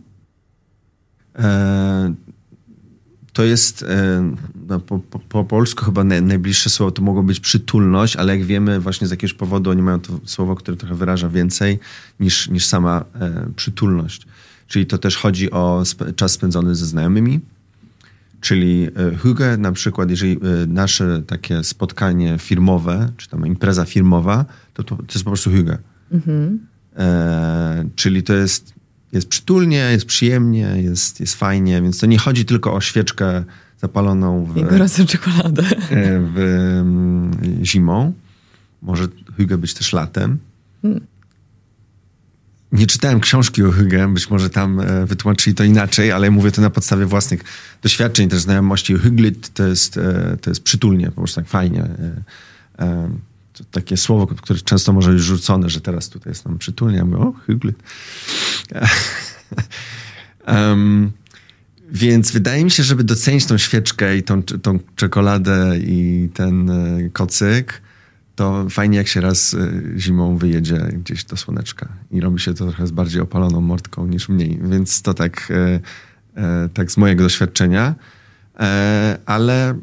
[SPEAKER 2] E, to jest e, no, po, po, po, polsku chyba najbliższe słowo to mogło być przytulność, ale jak wiemy właśnie z jakiegoś powodu oni mają to słowo, które trochę wyraża więcej niż, niż sama e, przytulność. Czyli to też chodzi o sp czas spędzony ze znajomymi. Czyli hygge na przykład, jeżeli e, nasze takie spotkanie firmowe, czy tam impreza firmowa, to, to, to jest po prostu hygge. Mhm. E, czyli to jest jest przytulnie, jest przyjemnie, jest, jest fajnie, więc to nie chodzi tylko o świeczkę zapaloną w,
[SPEAKER 1] gorącą czekoladę. E,
[SPEAKER 2] w, w, zimą. Może hygge być też latem. Hmm. Nie czytałem książki o hygge, być może tam e, wytłumaczyli to inaczej, ale mówię to na podstawie własnych doświadczeń, też znajomości. Hyglit to jest, e, to jest przytulnie, po prostu tak fajnie. To takie słowo, które często może być rzucone, że teraz tutaj jest nam przytulnie. Ja mówię, o, hyglit. um, Więc wydaje mi się, żeby docenić tą świeczkę i tą, tą czekoladę i ten e, kocyk, to fajnie jak się raz e, zimą wyjedzie gdzieś do słoneczka i robi się to trochę z bardziej opaloną mordką niż mniej. Więc to tak, e, tak z mojego doświadczenia. Ale,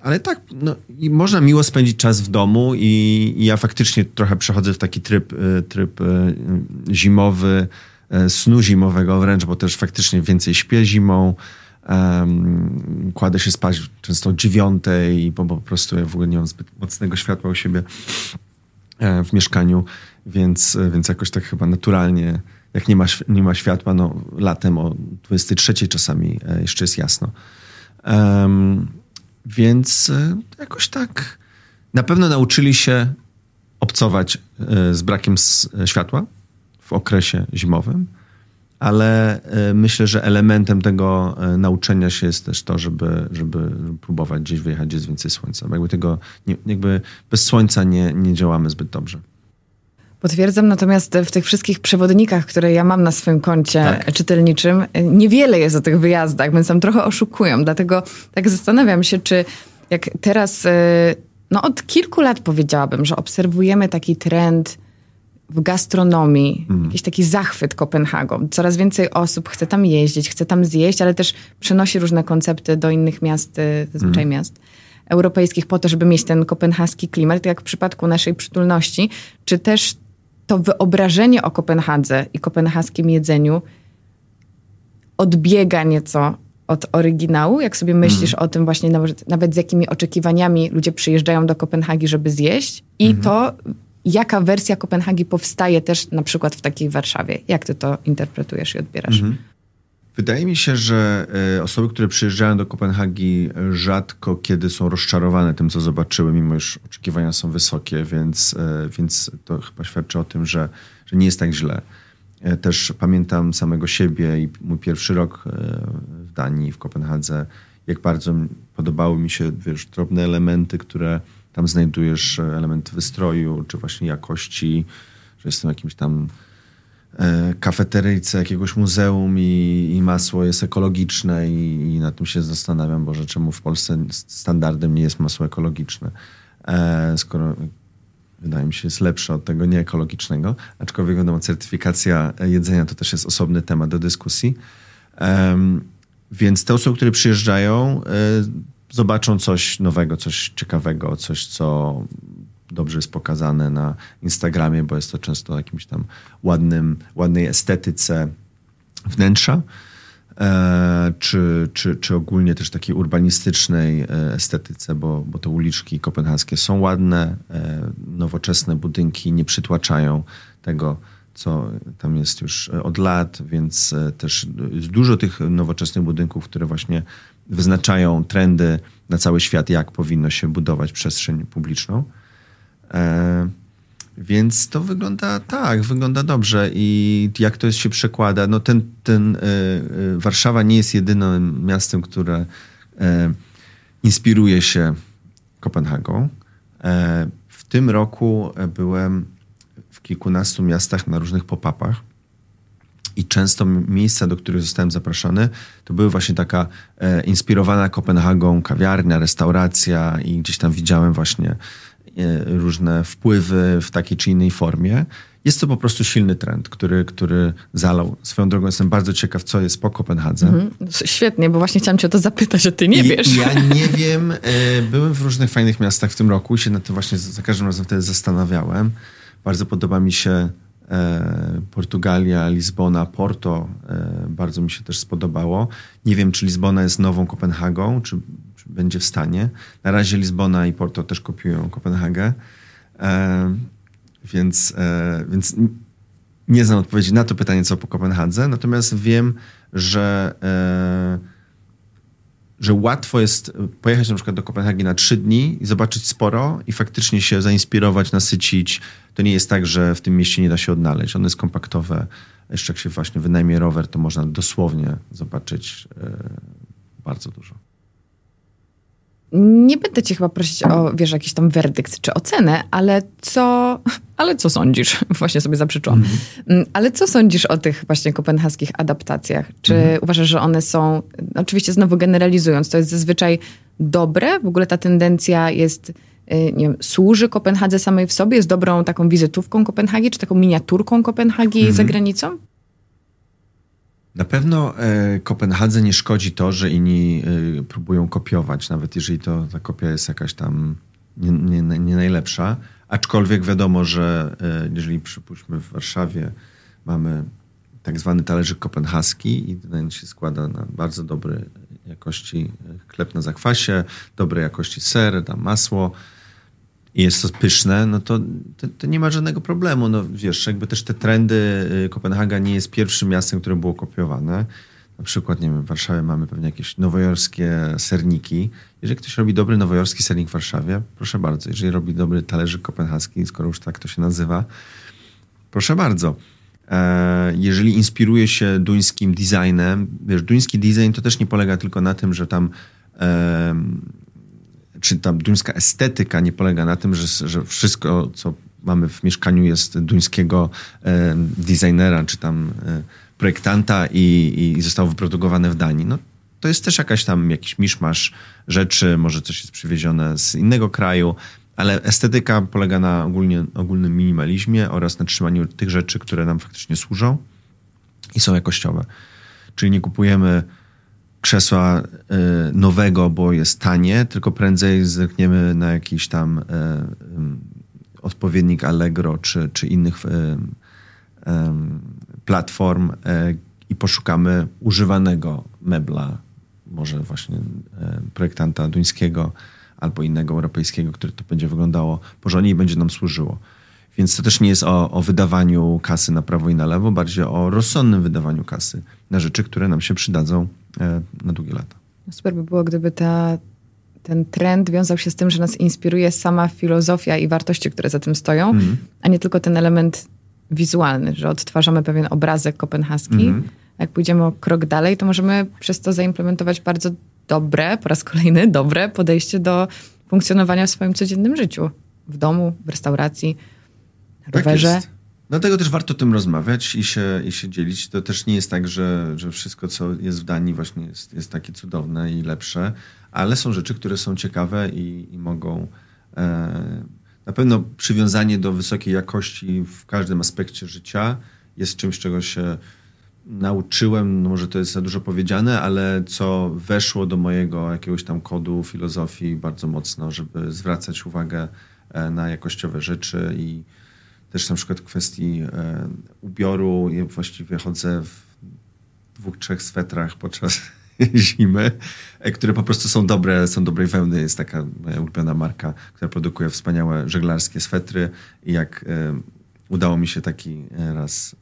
[SPEAKER 2] ale tak, no, i można miło spędzić czas w domu i, i ja faktycznie trochę przechodzę w taki tryb, tryb zimowy, snu zimowego wręcz, bo też faktycznie więcej śpię zimą. Um, kładę się spać często o dziewiątej, bo, po prostu ja w ogóle nie mam zbyt mocnego światła u siebie e, w mieszkaniu, więc, więc jakoś tak chyba naturalnie, jak nie ma, nie ma światła, no latem o 23 czasami e, jeszcze jest jasno. Um, więc e, jakoś tak na pewno nauczyli się obcować z brakiem światła w okresie zimowym, ale e, myślę, że elementem tego e, nauczenia się jest też to, żeby, żeby próbować gdzieś wyjechać, gdzie jest więcej słońca. Jakby tego, jakby bez słońca nie, nie działamy zbyt dobrze.
[SPEAKER 1] Potwierdzam, natomiast w tych wszystkich przewodnikach, które ja mam na swoim koncie tak. czytelniczym, niewiele jest o tych wyjazdach, więc tam trochę oszukują. Dlatego tak zastanawiam się, czy jak teraz, e, no od kilku lat powiedziałabym, że obserwujemy taki trend w gastronomii, mm. jakiś taki zachwyt Kopenhagą. Coraz więcej osób chce tam jeździć, chce tam zjeść, ale też przenosi różne koncepty do innych miast, y, zazwyczaj mm. miast europejskich po to, żeby mieć ten kopenhaski klimat, tak jak w przypadku naszej przytulności, czy też to wyobrażenie o Kopenhadze i kopenhaskim jedzeniu odbiega nieco od oryginału, jak sobie myślisz mm. o tym właśnie nawet, nawet z jakimi oczekiwaniami ludzie przyjeżdżają do Kopenhagi, żeby zjeść i mm. to jaka wersja Kopenhagi powstaje też na przykład w takiej Warszawie. Jak ty to interpretujesz i odbierasz? Mhm.
[SPEAKER 2] Wydaje mi się, że e, osoby, które przyjeżdżają do Kopenhagi rzadko kiedy są rozczarowane tym, co zobaczyły, mimo iż oczekiwania są wysokie, więc, e, więc to chyba świadczy o tym, że, że nie jest tak źle. E, też pamiętam samego siebie i mój pierwszy rok w Danii, w Kopenhadze, jak bardzo podobały mi się wiesz, drobne elementy, które tam znajdujesz e, element wystroju, czy właśnie jakości, że jestem jakimś tam e, kafeteryjce jakiegoś muzeum i, i, masło jest ekologiczne i, i nad tym się zastanawiam, bo czemu w Polsce standardem nie jest masło ekologiczne, e, skoro wydaje mi się jest lepsze od tego nieekologicznego, aczkolwiek wiadomo, certyfikacja jedzenia to też jest osobny temat do dyskusji. Więc te osoby, które przyjeżdżają, zobaczą coś nowego, coś ciekawego, coś, co dobrze jest pokazane na Instagramie, bo jest to często jakimś tam ładnym, ładnej estetyce wnętrza. E, czy, czy, czy ogólnie też takiej urbanistycznej e, estetyce, bo, bo te uliczki kopenhaskie są ładne, e, nowoczesne budynki nie przytłaczają tego, co tam jest już od lat, więc też jest dużo tych nowoczesnych budynków, które właśnie wyznaczają trendy na cały świat, jak powinno się budować przestrzeń publiczną. E, więc to wygląda tak, wygląda dobrze i jak to się przekłada, no ten, ten e, e, Warszawa nie jest jedynym miastem, które e, inspiruje się Kopenhagą. W tym roku byłem w kilkunastu miastach na różnych pop-upach i często miejsca, do których zostałem zaproszony, to były właśnie taka e, inspirowana Kopenhagą kawiarnia, restauracja i gdzieś tam widziałem właśnie e, różne wpływy w takiej czy innej formie. Jest to po prostu silny trend, który, który zalał. Swoją drogą jestem bardzo ciekaw, co jest po Kopenhadze. Mhm.
[SPEAKER 1] Świetnie, bo właśnie chciałam cię o to zapytać, że ty nie wiesz.
[SPEAKER 2] Ja nie wiem. E, byłem w różnych fajnych miastach w tym roku i się na to właśnie za każdym razem wtedy zastanawiałem. Bardzo podoba mi się Portugalia, Lizbona, Porto e, bardzo mi się też spodobało. Nie wiem, czy Lizbona jest nową Kopenhagą, czy, czy będzie w stanie. Na razie Lizbona i Porto też kopiują Kopenhagę. E, więc, więc nie znam odpowiedzi na to pytanie, co po Kopenhadze, natomiast wiem, że, e, że łatwo jest pojechać na przykład do Kopenhagi na trzy dni i zobaczyć sporo i faktycznie się zainspirować, nasycić. To nie jest tak, że w tym mieście nie da się odnaleźć. Ono jest kompaktowe. Jeszcze jak się właśnie wynajmie rower, to można dosłownie zobaczyć e, bardzo dużo.
[SPEAKER 1] Nie będę cię chyba prosić o, wiesz, jakiś tam werdykt czy ocenę, ale co, ale co sądzisz? Właśnie sobie zaprzeczyłam. Mm. Ale co sądzisz o tych właśnie kopenhaskich adaptacjach? Czy mhm. uważasz, że one są, oczywiście znowu generalizując, to jest zazwyczaj dobre? W ogóle ta tendencja jest, nie wiem, służy Kopenhadze samej w sobie? Jest dobrą taką wizytówką Kopenhagi, czy taką miniaturką Kopenhagi mhm. za granicą?
[SPEAKER 2] Na pewno e, Kopenhadze nie szkodzi to, że inni e, próbują kopiować, nawet jeżeli to ta kopia jest jakaś tam nie, nie, nie najlepsza. Aczkolwiek wiadomo, że e, jeżeli przypuśćmy w Warszawie mamy tak zwany talerzyk kopenhaski i ten się składa na bardzo dobrej jakości chleb na zakwasie, dobrej jakości ser, tam masło, i jest to pyszne, no to, to, to, nie ma żadnego problemu. No wiesz, jakby też te trendy, y, Kopenhaga nie jest pierwszym miastem, które było kopiowane. Na przykład, nie wiem, w Warszawie mamy pewnie jakieś nowojorskie serniki. Jeżeli ktoś robi dobry nowojorski sernik w Warszawie, proszę bardzo. Jeżeli robi dobry talerzyk kopenhaski, skoro już tak to się nazywa, proszę bardzo. E, jeżeli inspiruje się duńskim designem, wiesz, duński design to też nie polega tylko na tym, że tam czy ta duńska estetyka nie polega na tym, że, że wszystko, co mamy w mieszkaniu jest duńskiego e, designera, czy tam e, projektanta i, i zostało wyprodukowane w Danii. No, to jest też jakaś tam jakiś miszmasz rzeczy, może coś jest przywiezione z innego kraju, ale estetyka polega na ogólnie, ogólnym minimalizmie oraz na trzymaniu tych rzeczy, które nam faktycznie służą i są jakościowe. Czyli nie kupujemy krzesła e, nowego, bo jest tanie, tylko prędzej zerkniemy na jakiś tam e, odpowiednik Allegro czy, czy innych e, platform i poszukamy używanego mebla, może właśnie projektanta duńskiego albo innego europejskiego, który to będzie wyglądało porządnie i będzie nam służyło. Więc to też nie jest o, o, wydawaniu kasy na prawo i na lewo, bardziej o rozsądnym wydawaniu kasy na rzeczy, które nam się przydadzą na długie lata.
[SPEAKER 1] Super by było, gdyby ta, ten trend wiązał się z tym, że nas inspiruje sama filozofia i wartości, które za tym stoją, mm. a nie tylko ten element wizualny, że odtwarzamy pewien obrazek kopenhaski. Mm. Jak pójdziemy o krok dalej, to możemy przez to zaimplementować bardzo dobre, po raz kolejny dobre podejście do funkcjonowania w swoim codziennym życiu. W domu, w restauracji, tak rowerze.
[SPEAKER 2] Tak Dlatego też warto o tym rozmawiać i się, i się dzielić. To też nie jest tak, że, że wszystko, co jest w Danii, właśnie jest, jest takie cudowne i lepsze, ale są rzeczy, które są ciekawe i, i mogą. E, na pewno przywiązanie do wysokiej jakości w każdym aspekcie życia jest czymś, czego się nauczyłem. No może to jest za dużo powiedziane, ale co weszło do mojego jakiegoś tam kodu filozofii bardzo mocno, żeby zwracać uwagę e, na jakościowe rzeczy i też na przykład kwestii e, ubioru. Ja właściwie chodzę w dwóch, trzech swetrach podczas zimy, e, które po prostu są dobre, są dobrej wełny. Jest taka moja ulubiona marka, która produkuje wspaniałe żeglarskie swetry i jak e, udało mi się taki raz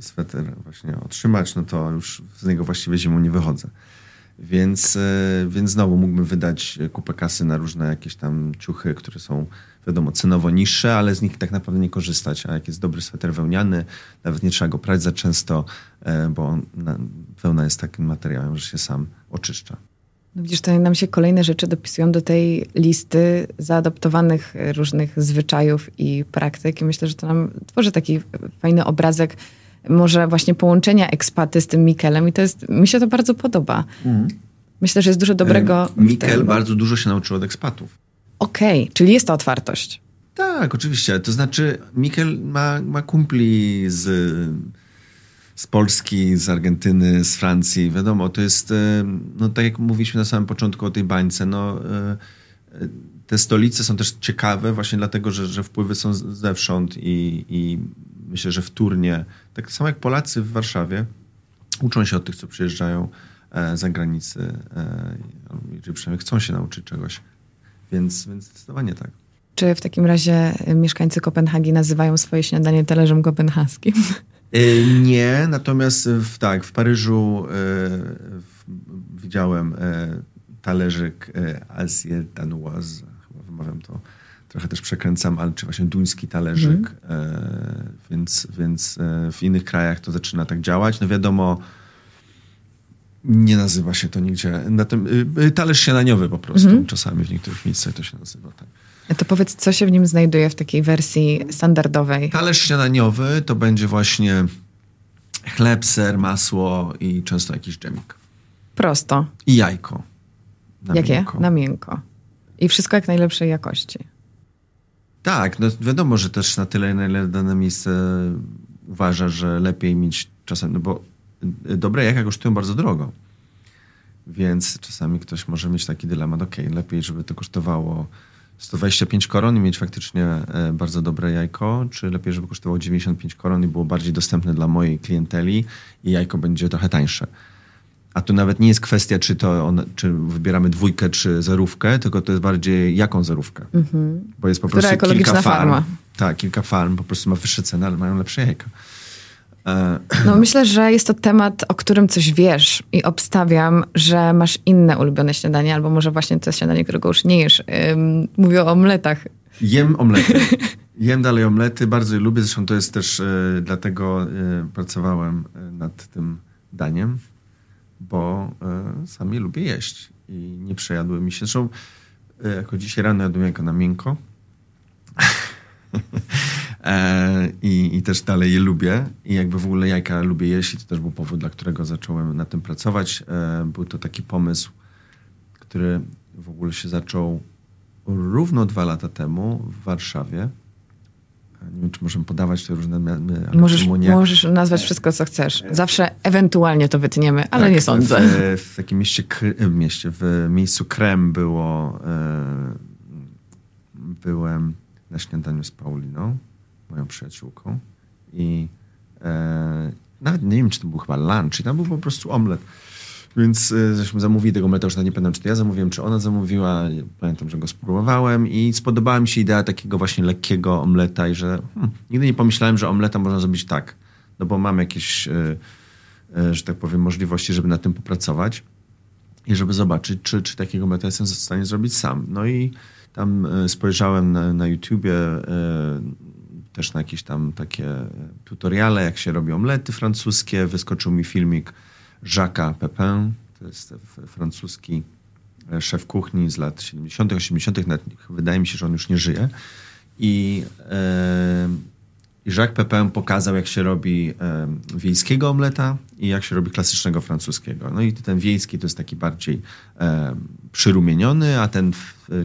[SPEAKER 2] sweter właśnie otrzymać, no to już z niego właściwie zimą nie wychodzę. Więc, więc znowu mógłbym wydać kupę kasy na różne jakieś tam ciuchy, które są wiadomo, cenowo niższe, ale z nich tak naprawdę nie korzystać. A jak jest dobry sweter wełniany, nawet nie trzeba go prać za często, e, bo wełna jest takim materiałem, że się sam oczyszcza.
[SPEAKER 1] No widzisz, to nam się kolejne rzeczy dopisują do tej listy zaadoptowanych różnych zwyczajów i praktyk i myślę, że to nam tworzy taki fajny obrazek może właśnie połączenia ekspaty z tym Mikelem i to jest, mi się to bardzo podoba. Mhm. Myślę, że jest dużo dobrego.
[SPEAKER 2] Mikel bardzo dużo się nauczył od ekspatów.
[SPEAKER 1] Okej, okay, czyli jest to otwartość.
[SPEAKER 2] Tak, oczywiście. To znaczy, Mikel ma, ma kumpli z, z Polski, z Argentyny, z Francji. Wiadomo, to jest, e, no tak jak mówiliśmy na samym początku o tej bańce, no e, te stolice są też ciekawe właśnie dlatego, że, że wpływy są zewsząd i, i myślę, że wtórnie, tak samo jak Polacy w Warszawie, uczą się od tych, co przyjeżdżają e, za granicy, czy przynajmniej chcą się nauczyć czegoś więc, więc zdecydowanie tak.
[SPEAKER 1] Czy w takim razie mieszkańcy Kopenhagi nazywają swoje śniadanie talerzem kopenhaskim?
[SPEAKER 2] Nie, natomiast w, tak, w Paryżu widziałem talerzyk Asie Danoise, chyba wymawiam to trochę też przekręcam, ale czy właśnie duński talerzyk, mm. więc, więc w innych krajach to zaczyna tak działać. No wiadomo, nie nazywa się to nigdzie. Na tym, y, talerz śniadaniowy po prostu. Mhm. Czasami w niektórych miejscach to się nazywa tak.
[SPEAKER 1] To powiedz, co się w nim znajduje w takiej wersji standardowej?
[SPEAKER 2] Talerz śniadaniowy to będzie właśnie chleb, ser, masło i często jakiś dżemik.
[SPEAKER 1] Prosto.
[SPEAKER 2] I jajko.
[SPEAKER 1] Na Jakie? Miękko. Na miękko. I wszystko jak najlepszej jakości.
[SPEAKER 2] Tak, no wiadomo, że też na tyle, na ile dane miejsce uważa, że lepiej mieć czasem, no bo dobre jajka kosztują bardzo drogo. Więc czasami ktoś może mieć taki dylemat, ok, lepiej, żeby to kosztowało 125 koron i mieć faktycznie e, bardzo dobre jajko, czy lepiej, żeby kosztowało 95 koron i było bardziej dostępne dla mojej klienteli i jajko będzie trochę tańsze. A tu nawet nie jest kwestia, czy to on, czy wybieramy dwójkę, czy zerówkę, tylko to jest bardziej jaką zerówkę. Mhm. Bo jest po Która prostu kilka farm. Farma. Tak, kilka farm po prostu ma wyższe ceny, ale mają lepsze jajka.
[SPEAKER 1] No myślę, że jest to temat, o którym coś wiesz i obstawiam, że masz inne ulubione śniadanie, albo może właśnie to śniadanie, którego już nie jesz. mówię o omletach.
[SPEAKER 2] Jem omlety. Jem dalej omlety, bardzo je lubię. Zresztą to jest też, y, dlatego y, pracowałem y, nad tym daniem, bo sami lubię jeść i nie przejadły mi się. Zresztą jako dzisiaj rano jadłem jako na miękko. E, I, I też dalej je lubię. I jakby w ogóle jajka lubię jeść i to też był powód, dla którego zacząłem na tym pracować. E, był to taki pomysł, który w ogóle się zaczął równo dwa lata temu w Warszawie. E, nie wiem, czy możemy podawać te różne...
[SPEAKER 1] Możesz, możesz nazwać wszystko, co chcesz. Zawsze ewentualnie to wytniemy, ale tak, nie sądzę.
[SPEAKER 2] W, w takim mieście, w mieście, w miejscu Krem było... Byłem na śniadaniu z Pauliną moją przyjaciółką i e, nawet nie wiem, czy to był chyba lunch, i tam był po prostu omlet. Więc e, żeśmy zamówili tego już nie pamiętam, czy to ja zamówiłem, czy ona zamówiła. Pamiętam, że go spróbowałem i spodobała mi się idea takiego właśnie lekkiego omleta i że hmm, nigdy nie pomyślałem, że omleta można zrobić tak. No bo mam jakieś, e, e, że tak powiem, możliwości, żeby na tym popracować i żeby zobaczyć, czy, czy takiego omleta jestem w stanie zrobić sam. No i tam spojrzałem na, na YouTubie też na jakieś tam takie tutoriale, jak się robi omlety francuskie. Wyskoczył mi filmik Jacques Pepin, to jest francuski e, szef kuchni z lat 70., 80., wydaje mi się, że on już nie żyje. I, i Jacques Pepin pokazał, jak się robi e, wiejskiego omleta i jak się robi klasycznego francuskiego. No i ten wiejski to jest taki bardziej przyrumieniony, a ten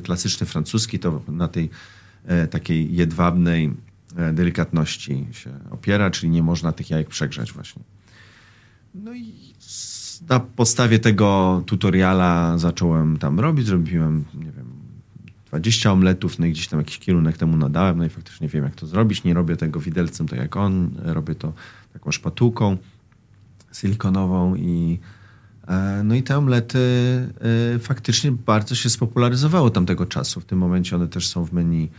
[SPEAKER 2] klasyczny francuski to na tej takiej jedwabnej delikatności się opiera, czyli nie można tych jajek przegrzać właśnie. No i na podstawie tego tutoriala zacząłem tam robić, zrobiłem, nie wiem, 20 omletów, no i gdzieś tam jakiś kierunek temu nadałem, no i faktycznie wiem, jak to zrobić. Nie robię tego widelcem tak jak on, robię to taką szpatułką silikonową i e, no i te omlety e, faktycznie bardzo się spopularyzowały tamtego czasu. W tym momencie one też są w menu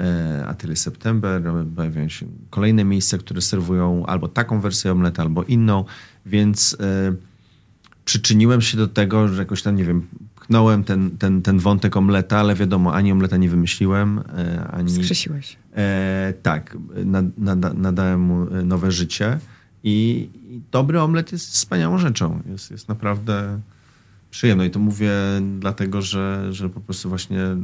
[SPEAKER 2] E, Atelier September, pojawiają się kolejne miejsca, które serwują albo taką wersję omleta, albo inną, więc e, przyczyniłem się do tego, że jakoś tam, nie wiem, pchnąłem ten, ten, ten wątek omleta, ale wiadomo, ani omleta nie wymyśliłem, e, ani...
[SPEAKER 1] Skrzesiłeś.
[SPEAKER 2] E, tak, nad, nad, nadałem mu nowe życie i, i, dobry omlet jest wspaniałą rzeczą. Jest, jest naprawdę przyjemny i to mówię dlatego, że, że po prostu właśnie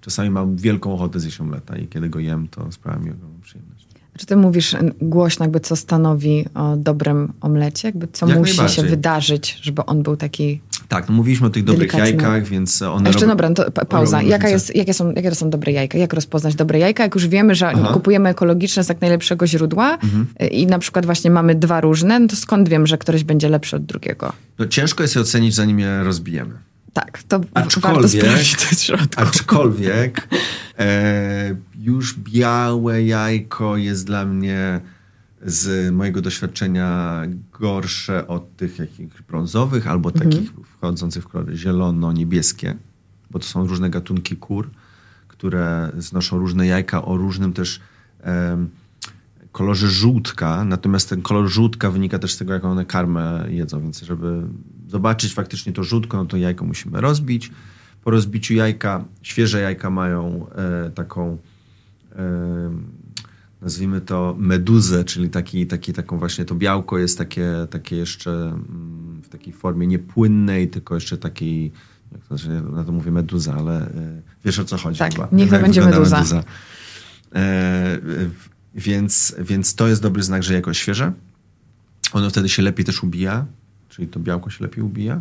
[SPEAKER 2] czasami mam wielką ochotę zjeść omleta i kiedy go jem, to sprawia mi ogromną przyjemność.
[SPEAKER 1] Czy ty mówisz głośno, jakby co stanowi o dobrym omlecie? Jakby co Jak musi się wydarzyć, żeby on był taki
[SPEAKER 2] tak, no mówiliśmy o tych dobrych jajkach, więc one...
[SPEAKER 1] A jeszcze robią, dobra, to pauza. Jaka jest, jakie, są, jakie to są dobre jajka? Jak rozpoznać dobre jajka? Jak już wiemy, że Aha. kupujemy ekologiczne z jak najlepszego źródła mhm. i na przykład właśnie mamy dwa różne, no to skąd wiem, że któreś będzie lepszy od drugiego?
[SPEAKER 2] No ciężko jest je ocenić, zanim je rozbijemy.
[SPEAKER 1] Tak, to aczkolwiek, warto
[SPEAKER 2] Aczkolwiek e, już białe jajko jest dla mnie z mojego doświadczenia gorsze od tych jakich brązowych albo mhm. takich wchodzących w kolory zielono-niebieskie, bo to są różne gatunki kur, które znoszą różne jajka o różnym też kolorze żółtka, natomiast ten kolor żółtka wynika też z tego, jaką one karmę jedzą, więc żeby zobaczyć faktycznie to żółtko, no to jajko musimy rozbić. Po rozbiciu jajka, świeże jajka mają e, taką e, nazwijmy to meduzę, czyli taki, taki, taką właśnie to białko jest takie, takie jeszcze mm, w takiej formie niepłynnej, tylko jeszcze takiej, jak to znaczy, na to mówię meduza, ale e, wiesz o co chodzi.
[SPEAKER 1] Tak, chyba. niech to będzie meduza. meduza.
[SPEAKER 2] E, więc, więc to jest dobry znak, że jakoś świeże. Ono wtedy się lepiej też ubija, czyli to białko się lepiej ubija.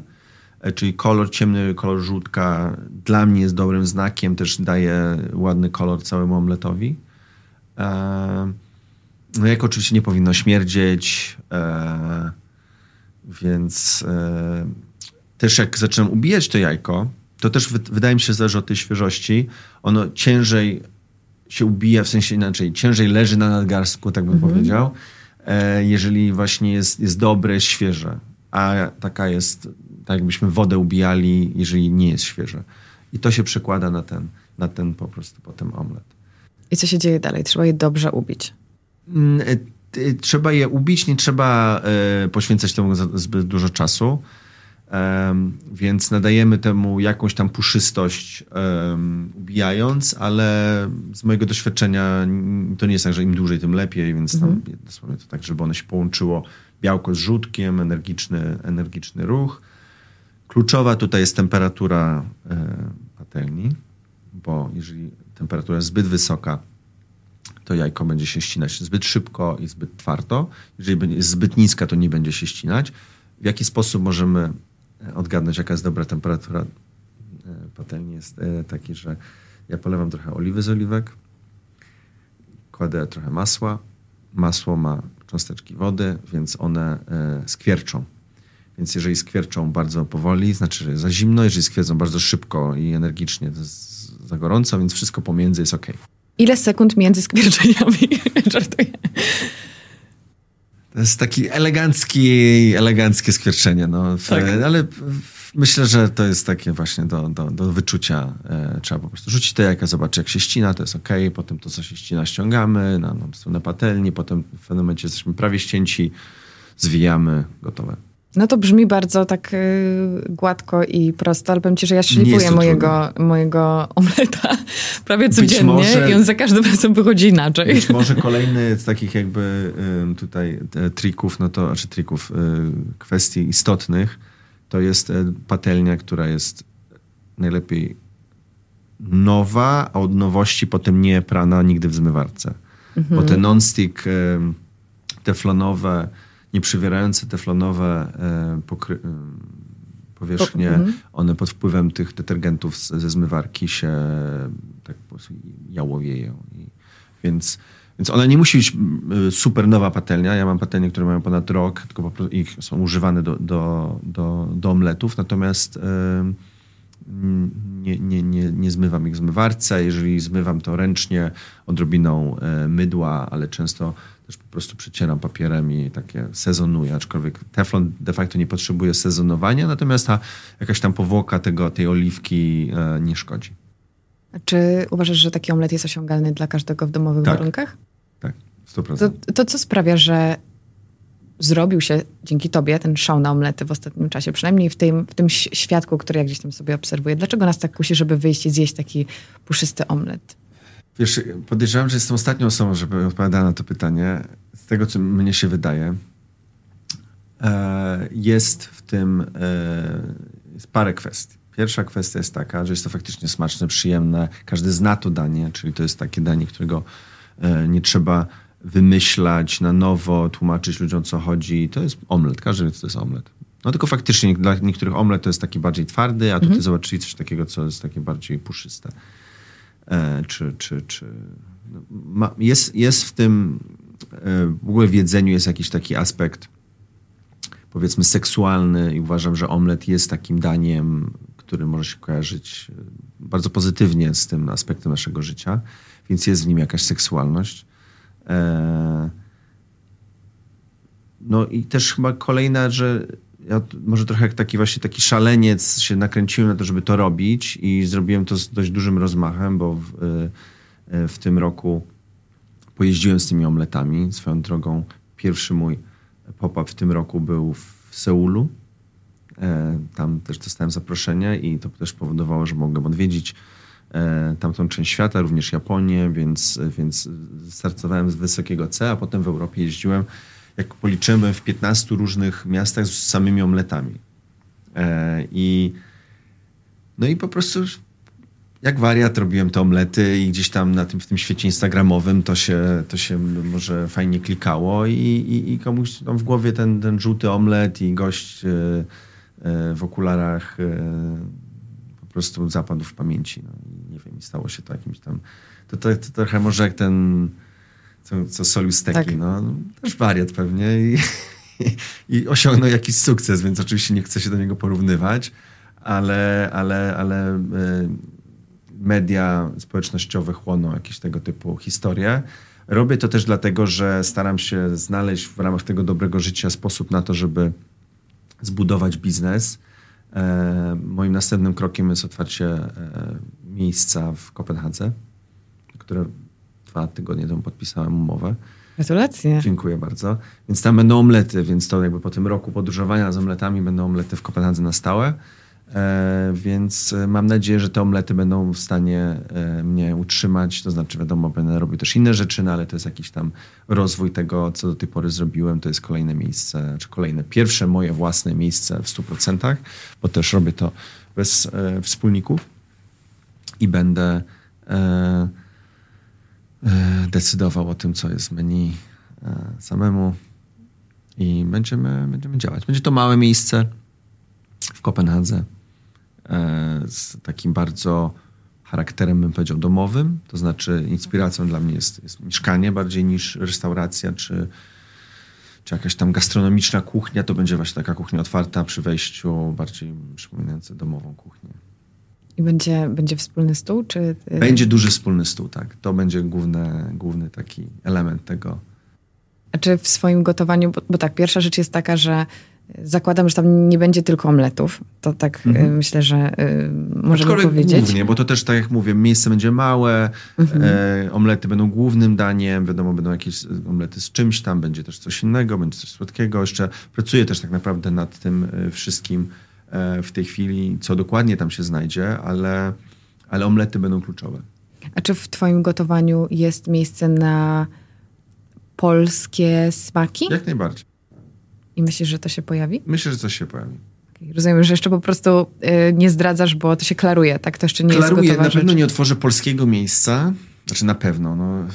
[SPEAKER 2] E, czyli kolor ciemny, kolor żółtka dla mnie jest dobrym znakiem, też daje ładny kolor całemu omletowi. E, no jak oczywiście nie powinno śmierdzieć, e, więc też jak zaczynam ubijać to jajko, to też wydaje mi się, że zależy od tej świeżości. Ono ciężej się ubija, w sensie inaczej, ciężej leży na nadgarstku, tak bym mhm. powiedział, jeżeli właśnie jest, jest dobre, świeże. A taka jest tak jakbyśmy wodę ubijali, jeżeli nie jest świeże. I to się przekłada na ten, na ten po prostu potem omlet.
[SPEAKER 1] I co się dzieje dalej? Trzeba je dobrze ubić.
[SPEAKER 2] Mm, e, trzeba je ubić, nie trzeba e, poświęcać temu zbyt dużo czasu. Więc nadajemy temu jakąś tam puszystość ubijając, ale z mojego doświadczenia to nie jest tak, że im dłużej, tym lepiej, więc mhm. tam dosłownie to tak, żeby one się połączyło białko z żółtkiem, energiczny, energiczny ruch. Kluczowa tutaj jest temperatura e, patelni, bo jeżeli temperatura jest zbyt wysoka, to jajko będzie się ścinać zbyt szybko i zbyt twardo. Jeżeli jest zbyt niska, to nie będzie się ścinać. W jaki sposób możemy e, odgadnąć, jaka jest dobra temperatura e, patelni? Jest taki, że ja polewam trochę oliwy z oliwek, kładę trochę masła. Masło ma cząsteczki wody, więc one skwierczą więc jeżeli skwierczą bardzo powoli, znaczy, że jest za zimno, jeżeli skwierdzą bardzo szybko i energicznie, to jest za gorąco, więc wszystko pomiędzy jest ok.
[SPEAKER 1] Ile sekund między skwierczeniami? Żartuję.
[SPEAKER 2] To jest taki elegancki, eleganckie skwierczenie, no, tak. ale myślę, że to jest takie właśnie do, do, do wyczucia. E, trzeba po prostu rzucić te jajka, zobaczyć jak się ścina, to jest ok, potem to, co się ścina, ściągamy na, na stronę patelni, potem w pewnym momencie jesteśmy prawie ścięci, zwijamy, gotowe.
[SPEAKER 1] No to brzmi bardzo tak y, gładko i prosto, ale powiem ci, że ja szlifuję mojego, mojego omleta prawie codziennie może, i on za każdym razem wychodzi inaczej.
[SPEAKER 2] Być może kolejny z takich jakby y, tutaj trików, no to, znaczy trików, y, kwestii istotnych, to jest y, patelnia, która jest najlepiej nowa, a od nowości potem nie prana nigdy w zmywarce. Mhm. Bo te non-stick teflonowe nieprzywierające teflonowe e, pokry- e, powierzchnie, mhm. one pod wpływem tych detergentów ze zmywarki się tak po prostu jałowieją. I, więc, więc ona nie musi być super nowa patelnia. Ja mam patelnie, które mają ponad rok, tylko po prostu ich są używane do, do, do, do omletów, natomiast e, nie, nie, nie, nie zmywam ich w zmywarce. Jeżeli zmywam to ręcznie odrobiną mydła, ale często też po prostu przecieram papierem i takie sezonuję, aczkolwiek teflon de facto nie potrzebuje sezonowania, natomiast ta jakaś tam powłoka tego, tej oliwki nie szkodzi.
[SPEAKER 1] Czy uważasz, że taki omlet jest osiągalny dla każdego w domowych
[SPEAKER 2] tak.
[SPEAKER 1] warunkach?
[SPEAKER 2] Tak, 100%.
[SPEAKER 1] To, to co sprawia, że zrobił się dzięki tobie ten show na omlety w ostatnim czasie, przynajmniej w tym, w tym świadku, który ja gdzieś tam sobie obserwuję. Dlaczego nas tak kusi, żeby wyjść i zjeść taki puszysty omlet?
[SPEAKER 2] Wiesz, podejrzewam, że jestem ostatnią osobą, żeby odpowiadała na to pytanie. Z tego, co mnie się wydaje, e, jest w tym e, jest parę kwestii. Pierwsza kwestia jest taka, że jest to faktycznie smaczne, przyjemne. Każdy zna to danie, czyli to jest takie danie, którego e, nie trzeba wymyślać na nowo, tłumaczyć ludziom, co chodzi. To jest omlet. Każdy wie, co to jest omlet. No tylko faktycznie dla niektórych omlet to jest taki bardziej twardy, a tutaj mhm. zobaczyli coś takiego, co jest takie bardziej puszyste. E, czy, czy, czy no, ma, jest, jest w tym e, w ogóle w jedzeniu jest jakiś taki aspekt powiedzmy seksualny i uważam, że omlet jest takim daniem, który może się kojarzyć e, bardzo pozytywnie z tym aspektem naszego życia, więc jest w nim jakaś seksualność. No i też chyba kolejna, że ja może trochę jak taki właśnie taki szaleniec się nakręciłem na to, żeby to robić i zrobiłem to z dość dużym rozmachem, bo w, e, w tym roku pojeździłem z tymi omletami. Swoją drogą pierwszy mój pop-up w tym roku był w Seulu. E, tam też dostałem zaproszenie i to też powodowało, że mogłem odwiedzić tamtą część świata, również Japonię, więc, więc startowałem z wysokiego C, a potem w Europie jeździłem jak policzymy, w 15 różnych miastach z samymi omletami. E, I no i po prostu jak wariat robiłem te omlety i gdzieś tam na tym, w tym świecie instagramowym to się, to się może fajnie klikało i, i, i komuś tam w głowie ten, ten żółty omlet i gość e, e, w okularach po prostu zapadł w pamięci. No, i stało się to jakimś tam... To, to, to trochę może jak ten co, co solił steki. Tak. No, też wariat pewnie i, i, i, osiągnął jakiś sukces, więc oczywiście nie chcę się do niego porównywać, ale, ale, ale e, media społecznościowe chłoną jakieś tego typu historie. Robię to też dlatego, że staram się znaleźć w ramach tego dobrego życia sposób na to, żeby zbudować biznes. E, moim następnym krokiem jest otwarcie e, miejsca w Kopenhadze, które dwa tygodnie temu podpisałem umowę.
[SPEAKER 1] Gratulacje.
[SPEAKER 2] Dziękuję bardzo. Więc tam będą omlety, więc to jakby po tym roku podróżowania z omletami będą omlety w Kopenhadze na stałe. E, więc e, mam nadzieję, że te omlety będą w stanie e, mnie utrzymać. To znaczy, wiadomo, będę robił też inne rzeczy, no ale to jest jakiś tam rozwój tego, co do tej pory zrobiłem. To jest kolejne miejsce, czy kolejne, pierwsze moje własne miejsce w 100%, bo też robię to bez e, wspólników i będę. E, E, decydował o tym, co jest w menu e, samemu i będziemy, będziemy działać. Będzie to małe miejsce w Kopenhadze e, z takim bardzo charakterem, bym powiedział, domowym. To znaczy inspiracją dla mnie jest, jest mieszkanie bardziej niż restauracja czy, czy jakaś tam gastronomiczna kuchnia. To będzie właśnie taka kuchnia otwarta przy wejściu, bardziej przypominająca domową kuchnię.
[SPEAKER 1] I będzie, będzie wspólny stół? Czy...
[SPEAKER 2] Będzie duży wspólny stół, tak. To będzie główny, główny taki element tego.
[SPEAKER 1] A czy w swoim gotowaniu, bo, bo tak, pierwsza rzecz jest taka, że zakładam, że tam nie będzie tylko omletów. To tak y, mhm. myślę, że y, możemy Aczkolwiek powiedzieć.
[SPEAKER 2] głównie, bo to też tak jak mówię, miejsce będzie małe, mhm. e, omlety będą głównym daniem, wiadomo, będą jakieś omlety z czymś tam, będzie też coś innego, będzie coś słodkiego. Jeszcze pracuję też tak naprawdę nad tym y, wszystkim, w tej chwili, co dokładnie tam się znajdzie, ale, ale omlety będą kluczowe.
[SPEAKER 1] A czy w Twoim gotowaniu jest miejsce na polskie smaki?
[SPEAKER 2] Jak najbardziej.
[SPEAKER 1] I myślisz, że to się pojawi?
[SPEAKER 2] Myślę, że coś się pojawi.
[SPEAKER 1] Rozumiem, że jeszcze po prostu y, nie zdradzasz, bo to się klaruje, tak? To jeszcze nie
[SPEAKER 2] Klaruję,
[SPEAKER 1] jest gotowa
[SPEAKER 2] na pewno nie otworzę polskiego miejsca. Znaczy na pewno. No, y,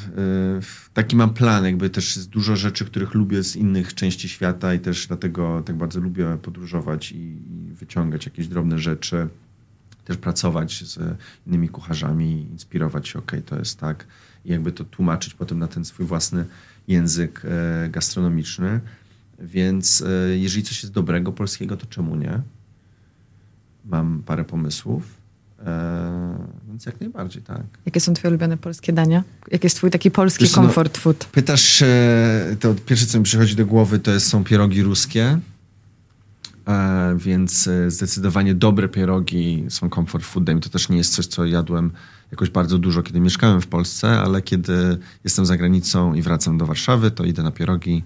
[SPEAKER 2] taki mam plan, jakby też jest dużo rzeczy, których lubię z innych części świata i też dlatego tak bardzo lubię podróżować i, i wyciągać jakieś drobne rzeczy. Też pracować z innymi kucharzami, inspirować się, ok, to jest tak. I jakby to tłumaczyć potem na ten swój własny język e, gastronomiczny. Więc e, jeżeli coś jest dobrego polskiego, to czemu nie? Mam parę pomysłów. E, więc jak najbardziej, tak.
[SPEAKER 1] Jakie są twoje ulubione polskie dania? Jaki jest twój taki polski Wiesz, comfort no, food?
[SPEAKER 2] Pytasz, e, to pierwsze co mi przychodzi do głowy to jest, są pierogi ruskie. E, więc zdecydowanie dobre pierogi są comfort foodem. To też nie jest coś, co jadłem jakoś bardzo dużo, kiedy mieszkałem w Polsce, ale kiedy jestem za granicą i wracam do Warszawy, to idę na pierogi.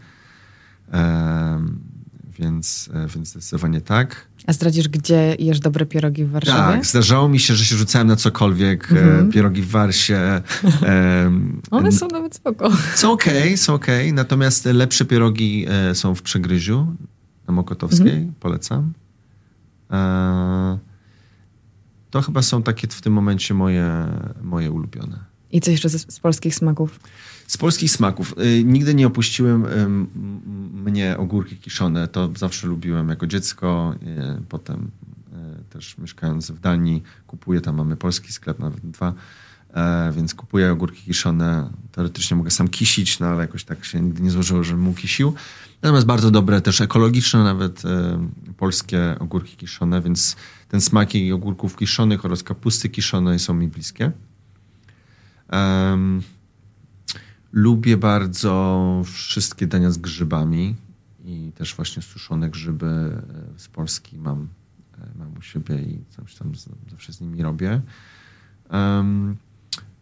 [SPEAKER 2] Więc, więc zdecydowanie tak.
[SPEAKER 1] A zdradzisz, gdzie jesz dobre pierogi w Warszawie?
[SPEAKER 2] Tak, zdarzało mi się, że się rzucałem na cokolwiek. Mhm. pierogi w Warsie.
[SPEAKER 1] E, One są nawet spoko.
[SPEAKER 2] Są okej, okay, są okej. Okay. Natomiast lepsze pierogi e, są w Przegryziu na Mokotowskiej. Mhm. Polecam. E, to chyba są takie w tym momencie moje, moje ulubione.
[SPEAKER 1] I coś jeszcze z, z polskich smaków?
[SPEAKER 2] Z polskich smaków. Y, nigdy nie opuściłem mnie ogórki kiszone. To zawsze lubiłem jako dziecko. Y, potem y, też mieszkając w Danii kupuję, tam mamy polski sklep, nawet dwa, e, więc kupuję ogórki kiszone. Teoretycznie mogę sam kisić, no ale jakoś tak się nigdy nie złożyło, żebym mu kisił. Natomiast bardzo dobre, też ekologiczne nawet polskie ogórki kiszone, więc ten smak ogórków kiszonych oraz kapusty kiszonej są mi bliskie. Um, Lubię bardzo wszystkie dania z grzybami i też właśnie suszone grzyby e, z Polski mam, e, mam u siebie i coś tam zawsze z nimi robię. Um,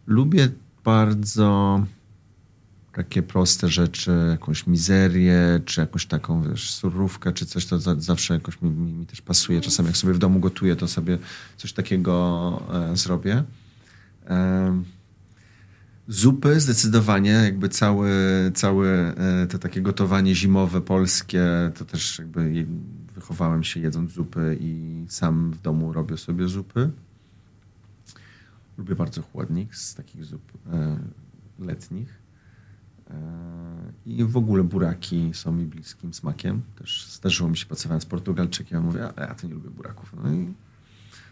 [SPEAKER 2] lubię bardzo takie proste rzeczy, jakąś mizerię, czy jakąś taką wiesz, surówkę, czy coś, to za, zawsze jakoś mi, mi, mi, też pasuje. Czasami jak sobie w domu gotuję, to sobie coś takiego e, zrobię. Zupy zdecydowanie, jakby całe, całe e, to takie gotowanie zimowe polskie, to też jakby wychowałem się jedząc zupy i sam w domu robię sobie zupy. Lubię bardzo chłodnik z takich zup e, letnich. E, I w ogóle buraki są mi bliskim smakiem. Też zdarzyło mi się, pracowałem z Portugalczykiem, mówię, a ja to nie lubię buraków. No i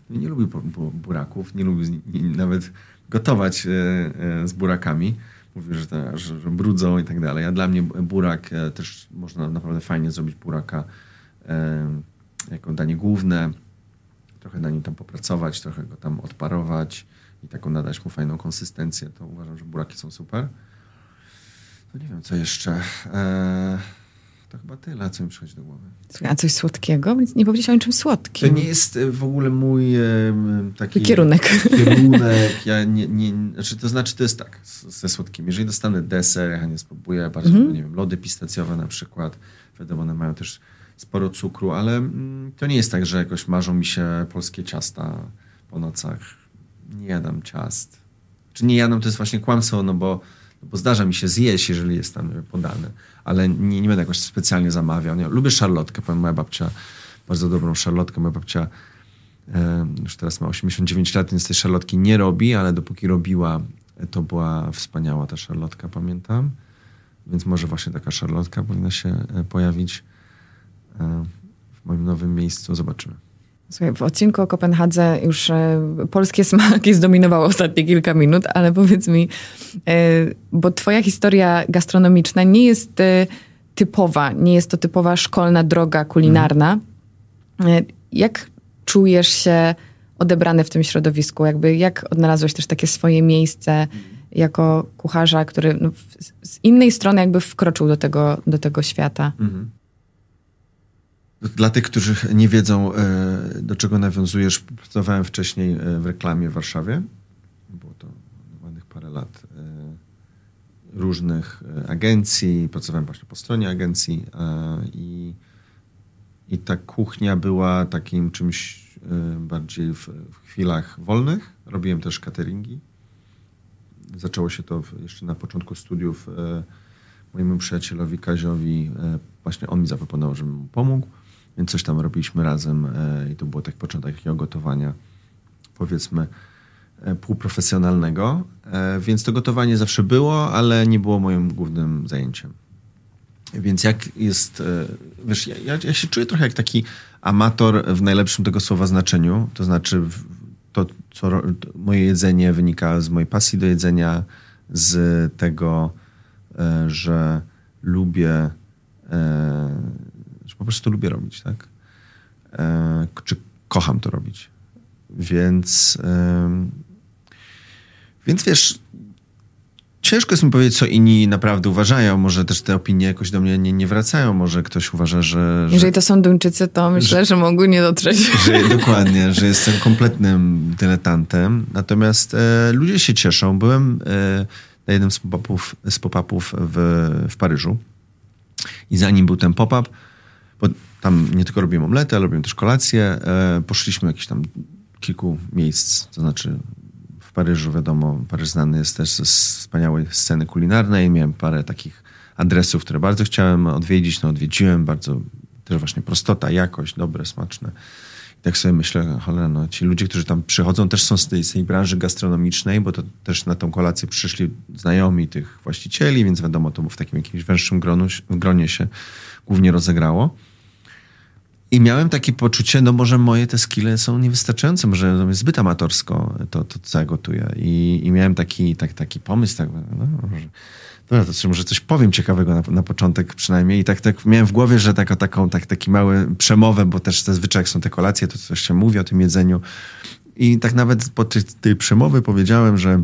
[SPEAKER 2] no nie lubię buraków, nie lubię nawet gotować e, e, z burakami. Mówię, że, te, że, że brudzą i tak dalej. A dla mnie burak też można naprawdę fajnie zrobić buraka jako danie główne. Trochę na nim tam popracować, trochę go tam odparować i taką nadać mu fajną konsystencję. To uważam, że buraki są super. No nie wiem, co jeszcze. Eee, to chyba tyle, co mi przychodzi do głowy.
[SPEAKER 1] A coś słodkiego? Nie powiedziałeś o niczym słodkim.
[SPEAKER 2] To nie jest e, w ogóle mój taki...
[SPEAKER 1] Kierunek.
[SPEAKER 2] Kierunek. Ja nie, nie, znaczy, to znaczy, to jest tak ze słodkim. Jeżeli dostanę deser, ja nie spróbuję, bardzo, mm nie wiem, lody pistacjowe na przykład. Wiadomo, one mają też sporo cukru, ale mm, to nie jest tak, że jakoś marzą mi się polskie ciasta po nocach. Nie jadam ciast. Czy nie jadam, to jest właśnie kłamstwo, no bo bo zdarza mi się zjeść, jeżeli jest tam podany, ale nie, nie będę jakoś specjalnie zamawiał. Nie, lubię szarlotkę, powiem, moja babcia, bardzo dobrą szarlotkę, moja babcia e, już teraz ma 89 lat, więc tej szarlotki nie robi, ale dopóki robiła, to była wspaniała ta szarlotka, pamiętam. Więc może właśnie taka szarlotka powinna się e, pojawić e, w moim nowym miejscu. Zobaczymy.
[SPEAKER 1] Słuchaj, w odcinku o Kopenhadze już e, polskie smaki zdominowały ostatnie kilka minut, ale powiedz mi, e, bo twoja historia gastronomiczna nie jest e, typowa, nie jest to typowa szkolna droga kulinarna. Mhm. Jak czujesz się odebrany w tym środowisku? Jakby jak odnalazłeś też takie swoje miejsce jako kucharza, który no, z innej strony jakby wkroczył do tego, do tego świata? Mhm.
[SPEAKER 2] Dla tych, którzy nie wiedzą, e, do czego nawiązujesz, pracowałem wcześniej e, w reklamie w Warszawie. Było to ładnych parę lat e, różnych agencji. Pracowałem właśnie po stronie agencji i, i ta kuchnia była takim czymś bardziej w, w chwilach wolnych. Robiłem też cateringi. Zaczęło się to jeszcze na początku studiów mojemu przyjacielowi Kaziowi. Właśnie on mi zaproponował, żebym mu pomógł. Więc coś tam robiliśmy razem e, i to było tak początek takiego gotowania, powiedzmy, e, półprofesjonalnego. E, więc to gotowanie zawsze było, ale nie było moim głównym zajęciem. Więc jak jest, wiesz, ja, ja, się czuję trochę jak taki amator w najlepszym tego słowa znaczeniu. To znaczy, to, co moje jedzenie wynika z mojej pasji do jedzenia, z tego, że lubię po prostu lubię robić, tak? E, czy kocham to robić. Więc, e, więc wiesz, ciężko jest mi powiedzieć, co inni naprawdę uważają. Może też te opinie jakoś do mnie nie, nie wracają. Może ktoś uważa, że, że...
[SPEAKER 1] Jeżeli to są Duńczycy, to myślę, że, że mogą nie dotrzeć.
[SPEAKER 2] Że, dokładnie, że jestem kompletnym dyletantem. Natomiast e, ludzie się cieszą. Byłem e, na jednym z pop-upów, z pop-upów w, w Paryżu. I zanim był ten pop-up, tam nie tylko robiłem omlety, ale robiłem też kolację. E, poszliśmy do jakichś tam kilku miejsc, to znaczy w Paryżu, wiadomo, Paryż znany jest też ze wspaniałej sceny kulinarnej. Miałem parę takich adresów, które bardzo chciałem odwiedzić, no odwiedziłem, bardzo też właśnie prostota, jakość, dobre, smaczne. I tak sobie myślę, cholera, no ci ludzie, którzy tam przychodzą też są z tej, z tej branży gastronomicznej, bo to też na tą kolację przyszli znajomi tych właścicieli, więc wiadomo, to w takim jakimś węższym gronu, gronie się głównie rozegrało. I miałem takie poczucie, no może moje te skille są niewystarczające, może zbyt amatorsko to, to co ja gotuję. I, i miałem taki, tak, taki pomysł, tak, no, może, dobra, to może coś powiem ciekawego na, na początek przynajmniej. I tak, tak miałem w głowie, że taką, taką, tak, taki mały przemowę, bo też zazwyczaj jak są te kolacje, to coś się mówi o tym jedzeniu. I tak nawet po tej, tej przemowy powiedziałem, że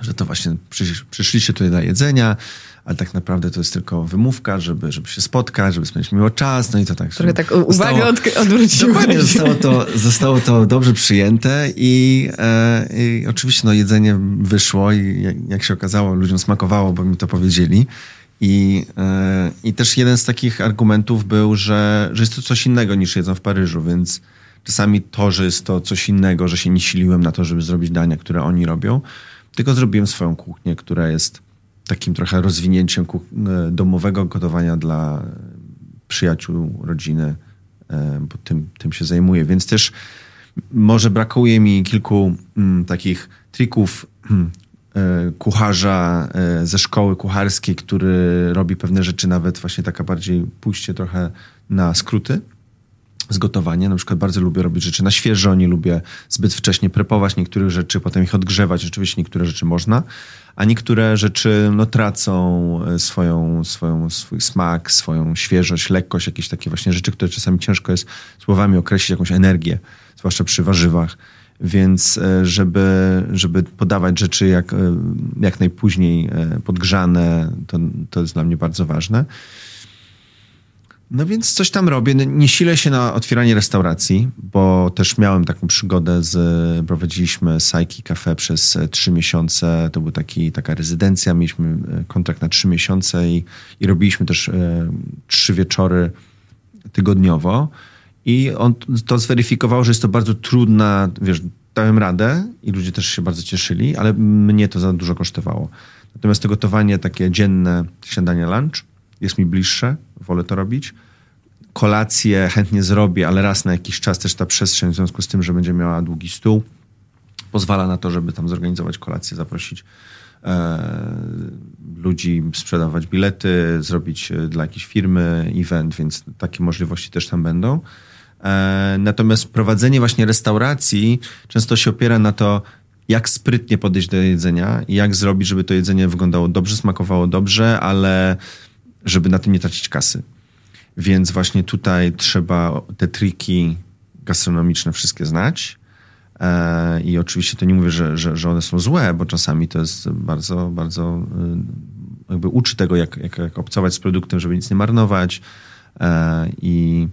[SPEAKER 2] że to właśnie przysz, przyszliście tutaj dla jedzenia, ale tak naprawdę to jest tylko wymówka, żeby, żeby się spotkać, żeby spędzić miło czas, no i to tak.
[SPEAKER 1] Trochę tak uwagę odwróciłeś.
[SPEAKER 2] Dokładnie, zostało to, zostało to dobrze przyjęte i, e, i oczywiście no, jedzenie wyszło i jak, jak, się okazało, ludziom smakowało, bo mi to powiedzieli. I, e, I też jeden z takich argumentów był, że, że jest to coś innego niż jedzą w Paryżu, więc czasami to, że jest to coś innego, że się nie siliłem na to, żeby zrobić dania, które oni robią, tylko zrobiłem swoją kuchnię, która jest takim trochę rozwinięciem e, domowego gotowania dla przyjaciół, rodziny, e, bo tym, tym się zajmuję. Więc też może brakuje mi kilku mm, takich trików mm, e, kucharza ze szkoły kucharskiej, który robi pewne rzeczy, nawet właśnie taka bardziej pójście trochę na skróty zgotowanie. Na przykład bardzo lubię robić rzeczy na świeżo, nie lubię zbyt wcześnie prepować niektórych rzeczy, potem ich odgrzewać. Oczywiście niektóre rzeczy można, a niektóre rzeczy no, tracą e, swoją, swoją, swój smak, swoją świeżość, lekkość, jakieś takie właśnie rzeczy, które czasami ciężko jest słowami określić jakąś energię, zwłaszcza przy warzywach. Więc e, żeby, żeby podawać rzeczy jak, e, jak najpóźniej podgrzane, to, to jest dla mnie bardzo ważne. No więc coś tam robię. No, nie silę się na otwieranie restauracji, bo też miałem taką przygodę z, prowadziliśmy Sajki Cafe przez e, trzy miesiące. To był taki, taka rezydencja, mieliśmy e, kontrakt na trzy miesiące i, i robiliśmy też e, trzy wieczory tygodniowo. I on to zweryfikował, że jest to bardzo trudna, wiesz, dałem radę i ludzie też się bardzo cieszyli, ale mnie to za dużo kosztowało. Natomiast to gotowanie takie dzienne, śniadanie, lunch jest mi bliższe, wolę to robić. Kolację chętnie zrobię, ale raz na jakiś czas też ta przestrzeń w związku z tym, że będzie miała długi stół, pozwala na to, żeby tam zorganizować kolację, zaprosić e, ludzi, sprzedawać bilety, zrobić e, dla jakiejś firmy event, więc takie możliwości też tam będą. E, natomiast prowadzenie właśnie restauracji często się opiera na to, jak sprytnie podejść do jedzenia i jak zrobić, żeby to jedzenie wyglądało dobrze, smakowało dobrze, ale żeby na tym nie tracić kasy. Więc właśnie tutaj trzeba te triki gastronomiczne wszystkie znać. E, I oczywiście to nie mówię, że, że, że one są złe, bo czasami to jest bardzo, bardzo y, jakby uczy tego, jak, jak, jak obcować z produktem, żeby nic nie marnować. E, I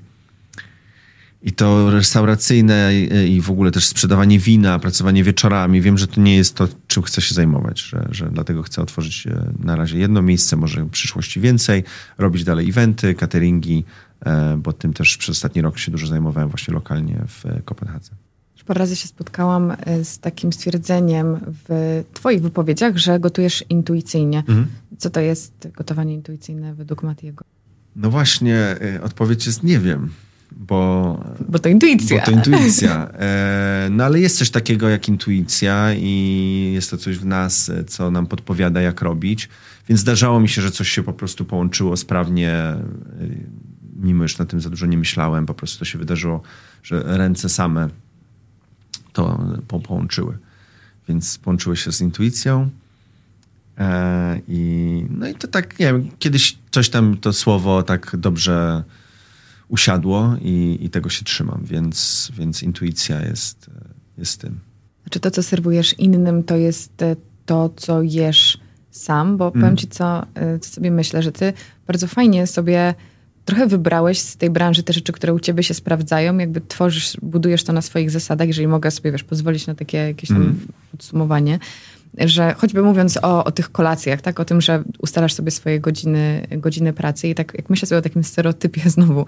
[SPEAKER 2] i to restauracyjne i w ogóle też sprzedawanie wina, pracowanie wieczorami. Wiem, że to nie jest to, czym chcę się zajmować, że, że dlatego chcę otworzyć e, na razie jedno miejsce, może w przyszłości więcej, robić dalej eventy, cateringi, e, bo tym też przez ostatni rok się dużo zajmowałem właśnie lokalnie w Kopenhadze.
[SPEAKER 1] Parę razy się spotkałam e, z takim stwierdzeniem w Twoich wypowiedziach, że gotujesz intuicyjnie. Mhm. Co to jest gotowanie intuicyjne według Matiego?
[SPEAKER 2] No właśnie, odpowiedź jest nie wiem bo...
[SPEAKER 1] Bo to intuicja.
[SPEAKER 2] Bo to intuicja. E, no ale jest coś takiego jak intuicja i jest to coś w nas, co nam podpowiada, jak robić. Więc zdarzało mi się, że coś się po prostu połączyło sprawnie, e, mimo już na tym za dużo nie myślałem. Po prostu to się wydarzyło, że ręce same to połączyły. Więc połączyły się z intuicją. E, I, no i to tak, nie wiem, kiedyś coś tam to słowo tak dobrze usiadło i, i tego się trzymam, więc, więc intuicja jest, jest tym.
[SPEAKER 1] Czy to, co serwujesz innym, to jest e, to, co jesz sam? Bo mm. powiem ci, co, e, co sobie myślę, że ty bardzo fajnie sobie trochę wybrałeś z tej branży te rzeczy, które u ciebie się sprawdzają, jakby tworzysz, budujesz to na swoich zasadach, jeżeli mogę sobie, wiesz, pozwolić na takie jakieś tam mm. podsumowanie że choćby mówiąc o, o tych kolacjach, tak, o tym, że ustalasz sobie swoje godziny, godziny pracy i tak jak myślę sobie o takim stereotypie znowu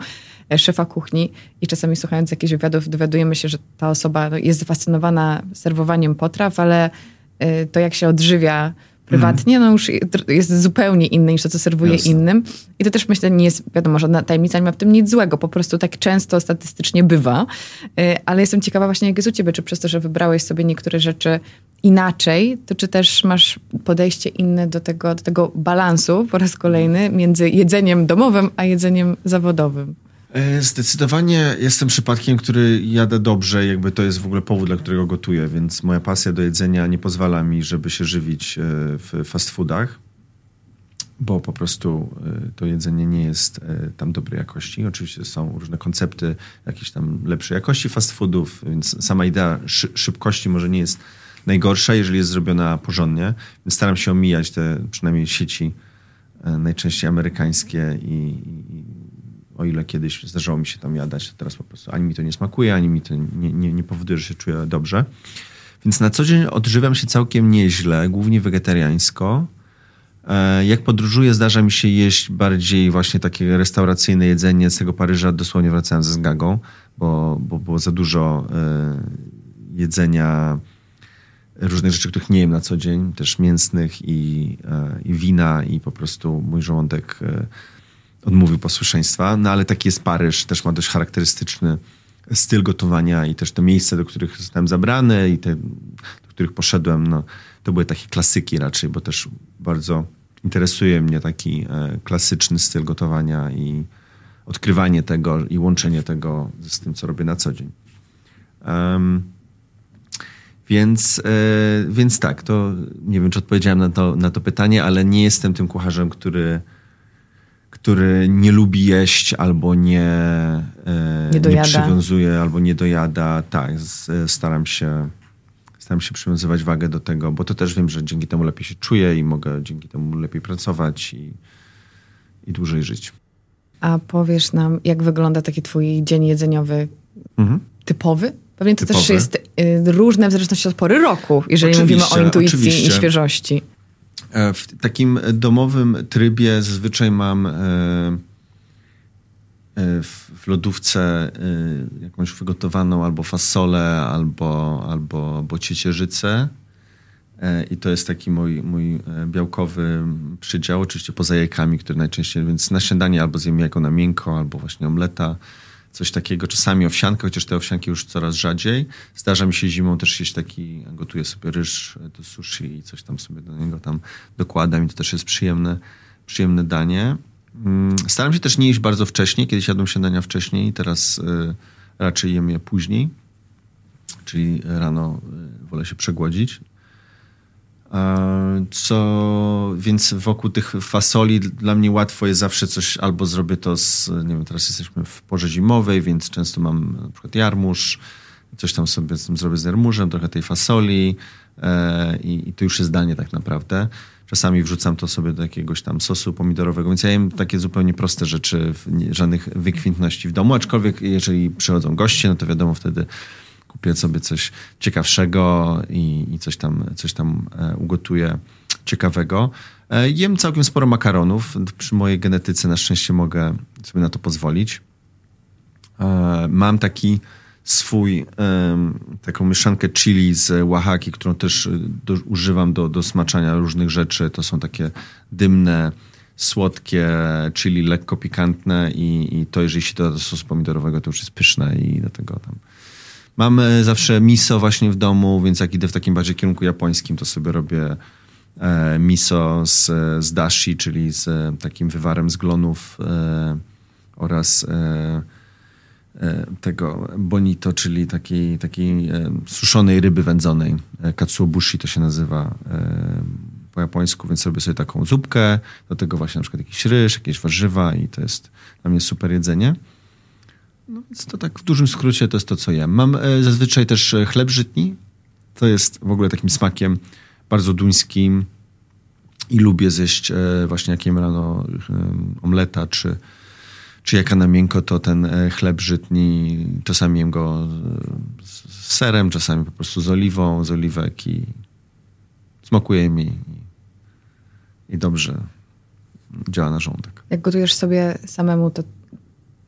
[SPEAKER 1] e, szefa kuchni i czasami słuchając jakichś wywiadów dowiadujemy się, że ta osoba jest zafascynowana serwowaniem potraw, ale e, to jak się odżywia prywatnie, mm. no już jest zupełnie inny niż to, co serwuje Jasne. innym. I to też myślę, nie jest, wiadomo, żadna tajemnica, nie ma w tym nic złego. Po prostu tak często statystycznie bywa. E, ale jestem ciekawa właśnie, jak jest u ciebie, czy przez to, że wybrałeś sobie niektóre rzeczy inaczej, to czy też masz podejście inne do tego, do tego balansu po raz kolejny między jedzeniem domowym, a jedzeniem zawodowym?
[SPEAKER 2] E, zdecydowanie jestem przypadkiem, który jadę dobrze, jakby to jest w ogóle powód, dla którego gotuję, więc moja pasja do jedzenia nie pozwala mi, żeby się żywić e, w fast foodach, bo po prostu e, to jedzenie nie jest tam dobrej jakości. Oczywiście są różne koncepty jakiejś tam lepszej jakości fast foodów, więc sama idea szybkości może nie jest najgorsza, jeżeli jest zrobiona porządnie. Więc staram się omijać te przynajmniej sieci najczęściej amerykańskie i, i o ile kiedyś zdarzało mi się tam jadać, to teraz po prostu ani mi to nie smakuje, ani mi to nie, nie, nie powoduje, że się czuję dobrze. Więc na co dzień odżywiam się całkiem nieźle, głównie wegetariańsko. E, jak podróżuję, zdarza mi się jeść bardziej właśnie takie restauracyjne jedzenie. Z tego Paryża dosłownie wracałem ze zgagą, bo, bo było za dużo e, jedzenia różnych rzeczy, których nie jem na co dzień, też mięsnych i, e, i wina i po prostu mój żołądek odmówił posłuszeństwa. No ale taki jest Paryż, też ma dość charakterystyczny styl gotowania i też te miejsca, do których zostałem zabrany i te, do których poszedłem, no, to były takie klasyki raczej, bo też bardzo interesuje mnie taki e, klasyczny styl gotowania i odkrywanie tego i łączenie tego z tym, co robię na co dzień. Um, więc, e, więc tak, to nie wiem, czy odpowiedziałem na to, na to pytanie, ale nie jestem tym kucharzem, który który nie lubi jeść albo nie, e, nie, nie przywiązuje, albo nie dojada. Tak, staram się, staram się przywiązywać wagę do tego, bo to też wiem, że dzięki temu lepiej się czuję i mogę dzięki temu lepiej pracować i, i dłużej żyć.
[SPEAKER 1] A powiesz nam, jak wygląda taki twój dzień jedzeniowy mhm. typowy? Pewnie to typowy. też jest y, różne w zależności od pory roku, jeżeli oczywiście, mówimy o intuicji oczywiście. i świeżości.
[SPEAKER 2] E, w takim domowym trybie zazwyczaj mam e, e, w lodówce jakąś wygotowaną albo fasolę, albo, albo, ciecierzycę. I to jest taki mój, mój białkowy przydział, oczywiście poza jajkami, które najczęściej, więc na śniadanie albo zjem jajko na miękko, albo właśnie omleta coś takiego. Czasami owsiankę, chociaż te owsianki już coraz rzadziej. Zdarza mi się zimą też jeść taki, gotuję sobie ryż do sushi i coś tam sobie do niego tam dokładam i to też jest przyjemne, przyjemne danie. Mm, staram się też nie jeść bardzo wcześnie. Kiedyś jadłem śniadania wcześniej, teraz y, raczej jem je później. Czyli rano y, wolę się przegłodzić. Co, więc wokół tych fasoli dla mnie łatwo jest zawsze coś, albo zrobię to z, nie wiem, teraz jesteśmy w porze zimowej, więc często mam na przykład jarmuż, coś tam sobie zrobię z jarmużem, trochę tej fasoli e, i, i to już jest danie tak naprawdę. Czasami wrzucam to sobie do jakiegoś tam sosu pomidorowego, więc ja jem takie zupełnie proste rzeczy, żadnych wykwintności w domu, aczkolwiek jeżeli przychodzą goście, no to wiadomo wtedy kupię sobie coś ciekawszego i, i coś tam, coś tam e, ugotuję ciekawego. E, jem całkiem sporo makaronów. Przy mojej genetyce na szczęście mogę sobie na to pozwolić. E, mam taki swój, taką mieszankę chili z Oaxaki, którą też do, używam do, do smaczania różnych rzeczy. To są takie dymne, słodkie chili, lekko pikantne i, i to jeżeli się doda do sosu pomidorowego, to już jest pyszne i do tego tam Mam zawsze miso właśnie w domu, więc jak idę w takim bardziej kierunku japońskim, to sobie robię e, miso z, z dashi, czyli z e, takim wywarem z glonów e, oraz tego bonito, czyli takiej, takiej suszonej ryby wędzonej. Katsuobushi to się nazywa po japońsku, więc robię sobie taką zupkę, do tego właśnie na przykład jakiś ryż, jakieś warzywa i to jest dla mnie super jedzenie. No więc to tak w dużym skrócie to jest to, co jem. Mam e, zazwyczaj też e, chleb żytni. To jest w ogóle takim smakiem bardzo duńskim i lubię zjeść e, właśnie jak jem rano omleta czy, czy jaka na miękko, to ten chleb żytni czasami jem go z serem, czasami po prostu z oliwą, z oliwek i smakuje mi i, i dobrze działa na żołądek.
[SPEAKER 1] Jak gotujesz sobie samemu, to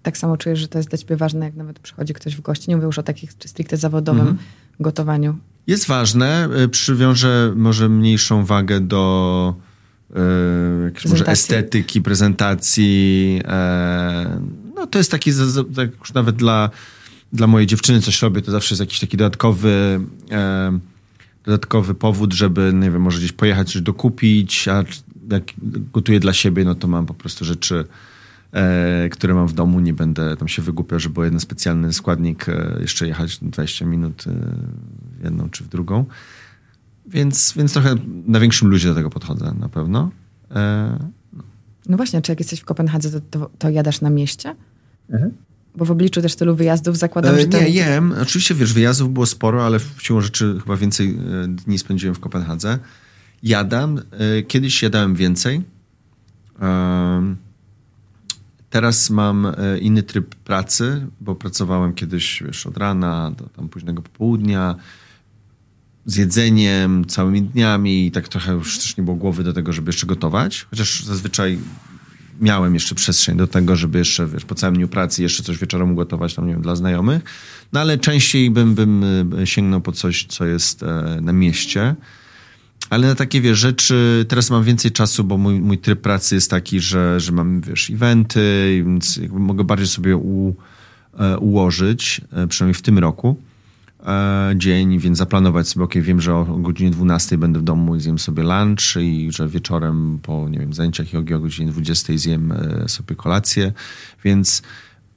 [SPEAKER 1] tak samo czujesz, że to jest dla ciebie ważne, jak nawet przychodzi ktoś w gości. Nie mówię już o takich stricte zawodowym mhm. gotowaniu.
[SPEAKER 2] Jest ważne. E, przywiążę może mniejszą wagę do e, może estetyki, prezentacji. E, no to jest taki, tak już nawet dla, dla mojej dziewczyny coś robię, to zawsze jest jakiś taki dodatkowy e, dodatkowy powód, żeby, nie wiem, może gdzieś pojechać, coś dokupić, a jak gotuję dla siebie, no to mam po prostu rzeczy które mam w domu. Nie będę tam się wygłupiał, żeby był jeden specjalny składnik, e, jeszcze jechać 20 minut e, w jedną czy w drugą. Więc, więc trochę na większym ludzie do tego podchodzę na pewno.
[SPEAKER 1] E, no. no. właśnie, czy jak jesteś w Kopenhadze, to, to, to jadasz na mieście? Mhm. Bo w obliczu też tylu wyjazdów zakładam, że...
[SPEAKER 2] E, nie, jem. Oczywiście, wiesz, wyjazdów było sporo, ale w siłą rzeczy chyba więcej e, dni spędziłem w Kopenhadze. Jadam. E, kiedyś jadałem więcej. Teraz mam inny tryb pracy, bo pracowałem kiedyś wiesz, od rana do tam późnego popołudnia z jedzeniem, całymi dniami i tak trochę już też nie było głowy do tego, żeby jeszcze gotować. Chociaż zazwyczaj miałem jeszcze przestrzeń do tego, żeby jeszcze wiesz, po całym dniu pracy jeszcze coś wieczorem ugotować tam, nie wiem, dla znajomych. No ale częściej bym, bym e, sięgnął po coś, co jest e, na mieście. Ale na takie wiesz, rzeczy teraz mam więcej czasu, bo mój, mój tryb pracy jest taki, że, że mam wiesz, eventy, więc mogę bardziej sobie u, e, ułożyć, przynajmniej w tym roku E, dzień, więc zaplanować sobie, wiem, że o godzinie 12 będę w domu i zjem sobie lunch i że wieczorem po, nie wiem, zajęciach jogi o godzinie 20 zjem e, sobie kolację, więc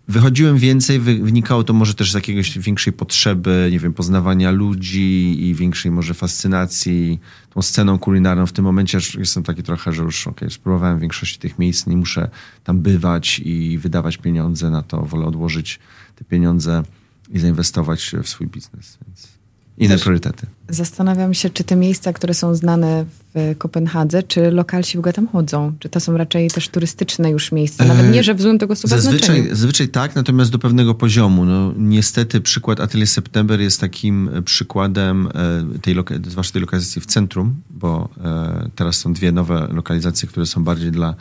[SPEAKER 2] wychodziłem więcej, wynikało to może też z jakiegoś większej potrzeby, nie wiem, poznawania ludzi i większej może fascynacji tą sceną kulinarną. W tym momencie jestem taki trochę, że już ok, spróbowałem większości tych miejsc, nie muszę tam bywać i wydawać pieniądze na to, wolę odłożyć te pieniądze i zainwestować w swój biznes. Więc inne Też priorytety.
[SPEAKER 1] Zastanawiam się, czy te miejsca, które są znane w Kopenhadze, czy lokalsi w ogóle tam chodzą? Czy to są raczej też turystyczne już miejsca? Nawet nie, że w złym tego słowa
[SPEAKER 2] zazwyczaj,
[SPEAKER 1] znaczeniu.
[SPEAKER 2] Zazwyczaj tak, natomiast do pewnego poziomu. No, niestety przykład Atelier September jest takim e, przykładem e, tej, zwłaszcza tej lokalizacji w centrum, bo e, teraz są dwie nowe lokalizacje, które są bardziej dla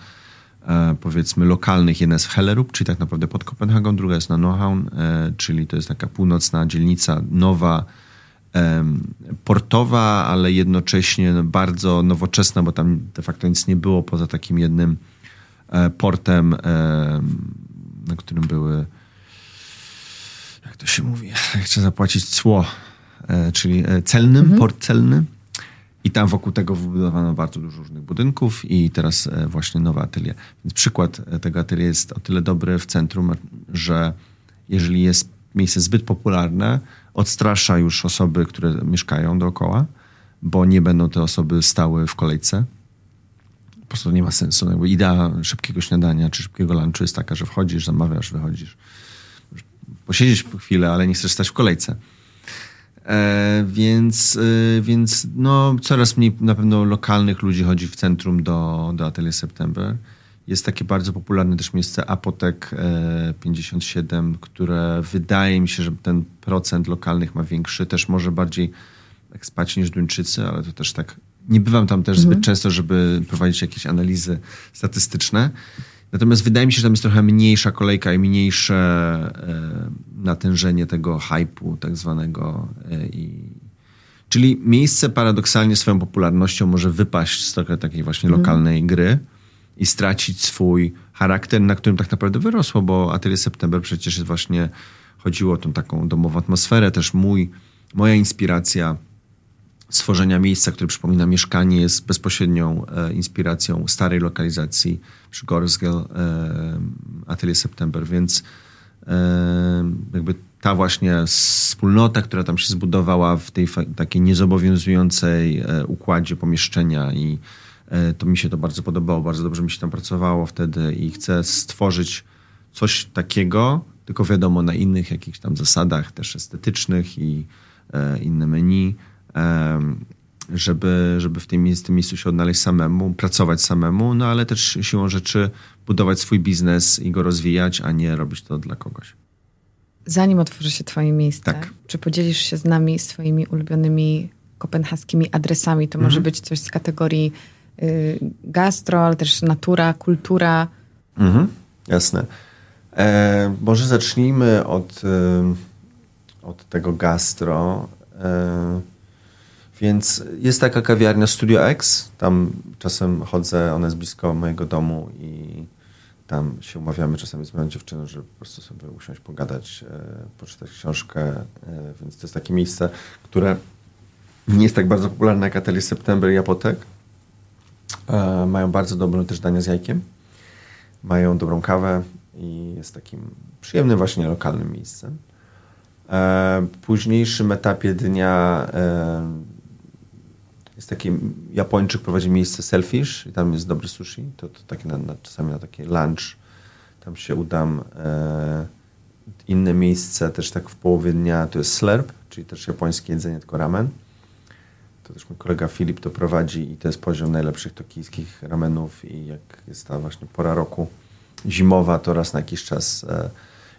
[SPEAKER 2] E, powiedzmy lokalnych. Jedna jest w Hellerup, czyli tak naprawdę pod Kopenhagą, druga jest na Nohaun, e, czyli to jest taka północna dzielnica, nowa, portowa, ale jednocześnie bardzo nowoczesna, bo tam de facto nic nie było poza takim jednym e, portem, na którym były jak to się mówi, trzeba zapłacić cło, czyli celnym, mhm. port celny. I tam wokół tego wybudowano bardzo dużo różnych budynków i teraz e, właśnie nowe atelier. Więc przykład e, tego atelier jest o tyle dobry w centrum, że jeżeli jest miejsce zbyt popularne, odstrasza już osoby, które mieszkają dookoła, bo nie będą te osoby stały w kolejce. Po prostu nie ma sensu. Jakby idea szybkiego śniadania czy szybkiego lunchu jest taka, że wchodzisz, zamawiasz, wychodzisz. Posiedzieć chwilę, ale nie chcesz stać w kolejce. E, więc, e, więc no, coraz mniej na pewno lokalnych ludzi chodzi w centrum do, do Atelier September. Jest takie bardzo popularne też miejsce Apotek 57, e, które wydaje mi się, że ten procent lokalnych ma większy. Też może bardziej ekspaci niż Duńczycy, ale to też tak... Nie bywam tam też mhm. zbyt często, żeby prowadzić jakieś analizy statystyczne. Natomiast wydaje mi się, że tam jest trochę mniejsza kolejka i mniejsze e, natężenie tego hypu tak zwanego. E, I... Czyli miejsce paradoksalnie swoją popularnością może wypaść z trochę takiej właśnie mm. lokalnej gry i stracić swój charakter, na którym tak naprawdę wyrosło, bo Atelier September przecież właśnie chodziło o tą taką domową atmosferę. Też mój, moja inspiracja stworzenia miejsca, które przypomina mieszkanie, jest bezpośrednią e, inspiracją starej lokalizacji przy Gorsgel e, Atelier September, więc e, jakby ta właśnie wspólnota, która tam się zbudowała w tej takiej niezobowiązującej e, układzie pomieszczenia i to mi się to bardzo podobało, bardzo dobrze mi się tam pracowało wtedy i chcę stworzyć coś takiego, tylko wiadomo na innych jakichś tam zasadach też estetycznych i e, inne menu, żeby, żeby w tym, w tym miejscu się odnaleźć samemu, pracować samemu, no ale też siłą rzeczy budować swój biznes i go rozwijać, a nie robić to dla kogoś.
[SPEAKER 1] Zanim otworzy się twoje miejsce,
[SPEAKER 2] tak.
[SPEAKER 1] czy podzielisz się z nami swoimi ulubionymi kopenhaskimi adresami? To mhm. może być coś z kategorii gastro, ale też natura, kultura.
[SPEAKER 2] Mhm. Jasne. E, może zacznijmy od, y, od tego gastro. E, więc jest taka kawiarnia Studio X. Tam czasem chodzę, ona jest blisko mojego domu i tam się umawiamy czasami z moją dziewczyną, żeby po prostu sobie usiąść, pogadać, e, poczytać książkę. E, więc to jest takie miejsce, które nie jest tak bardzo popularne jak Atelier September i Apotek. E, mają bardzo dobre też dania z jajkiem. Mają dobrą kawę i jest takim przyjemnym właśnie lokalnym miejscem. W późniejszym etapie dnia jest taki Japończyk prowadzi miejsce Selfish i tam jest dobry sushi. To, to takie na, na, czasami na taki lunch tam się udam. E, Inne miejsce też tak w połowie dnia to jest slurp, czyli też japońskie jedzenie, tylko ramen. To też mój kolega Filip to prowadzi i to jest poziom najlepszych tokijskich ramenów i jak jest ta właśnie pora roku zimowa, to raz na jakiś czas e,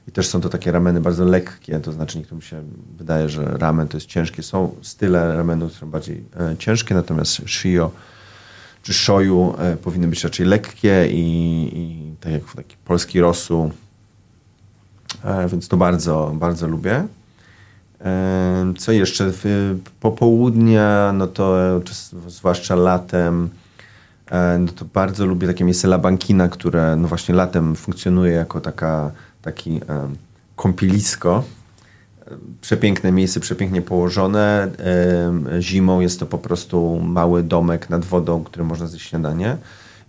[SPEAKER 2] i też są to takie rameny bardzo lekkie, to znaczy niektórym się wydaje, że ramen to jest ciężkie. Są style ramenów, które są bardziej e, ciężkie, natomiast shio czy shoyu e, powinny być raczej lekkie i, i tak jak taki polski rosół, e, więc to bardzo, bardzo lubię. Co jeszcze? Popołudnia, no to zwłaszcza latem, e, no to bardzo lubię takie miejsce La Bankina, które no właśnie latem funkcjonuje jako taka taki kąpielisko. Przepiękne miejsce, przepięknie położone. Zimą jest to po prostu mały domek nad wodą, który można zjeść śniadanie.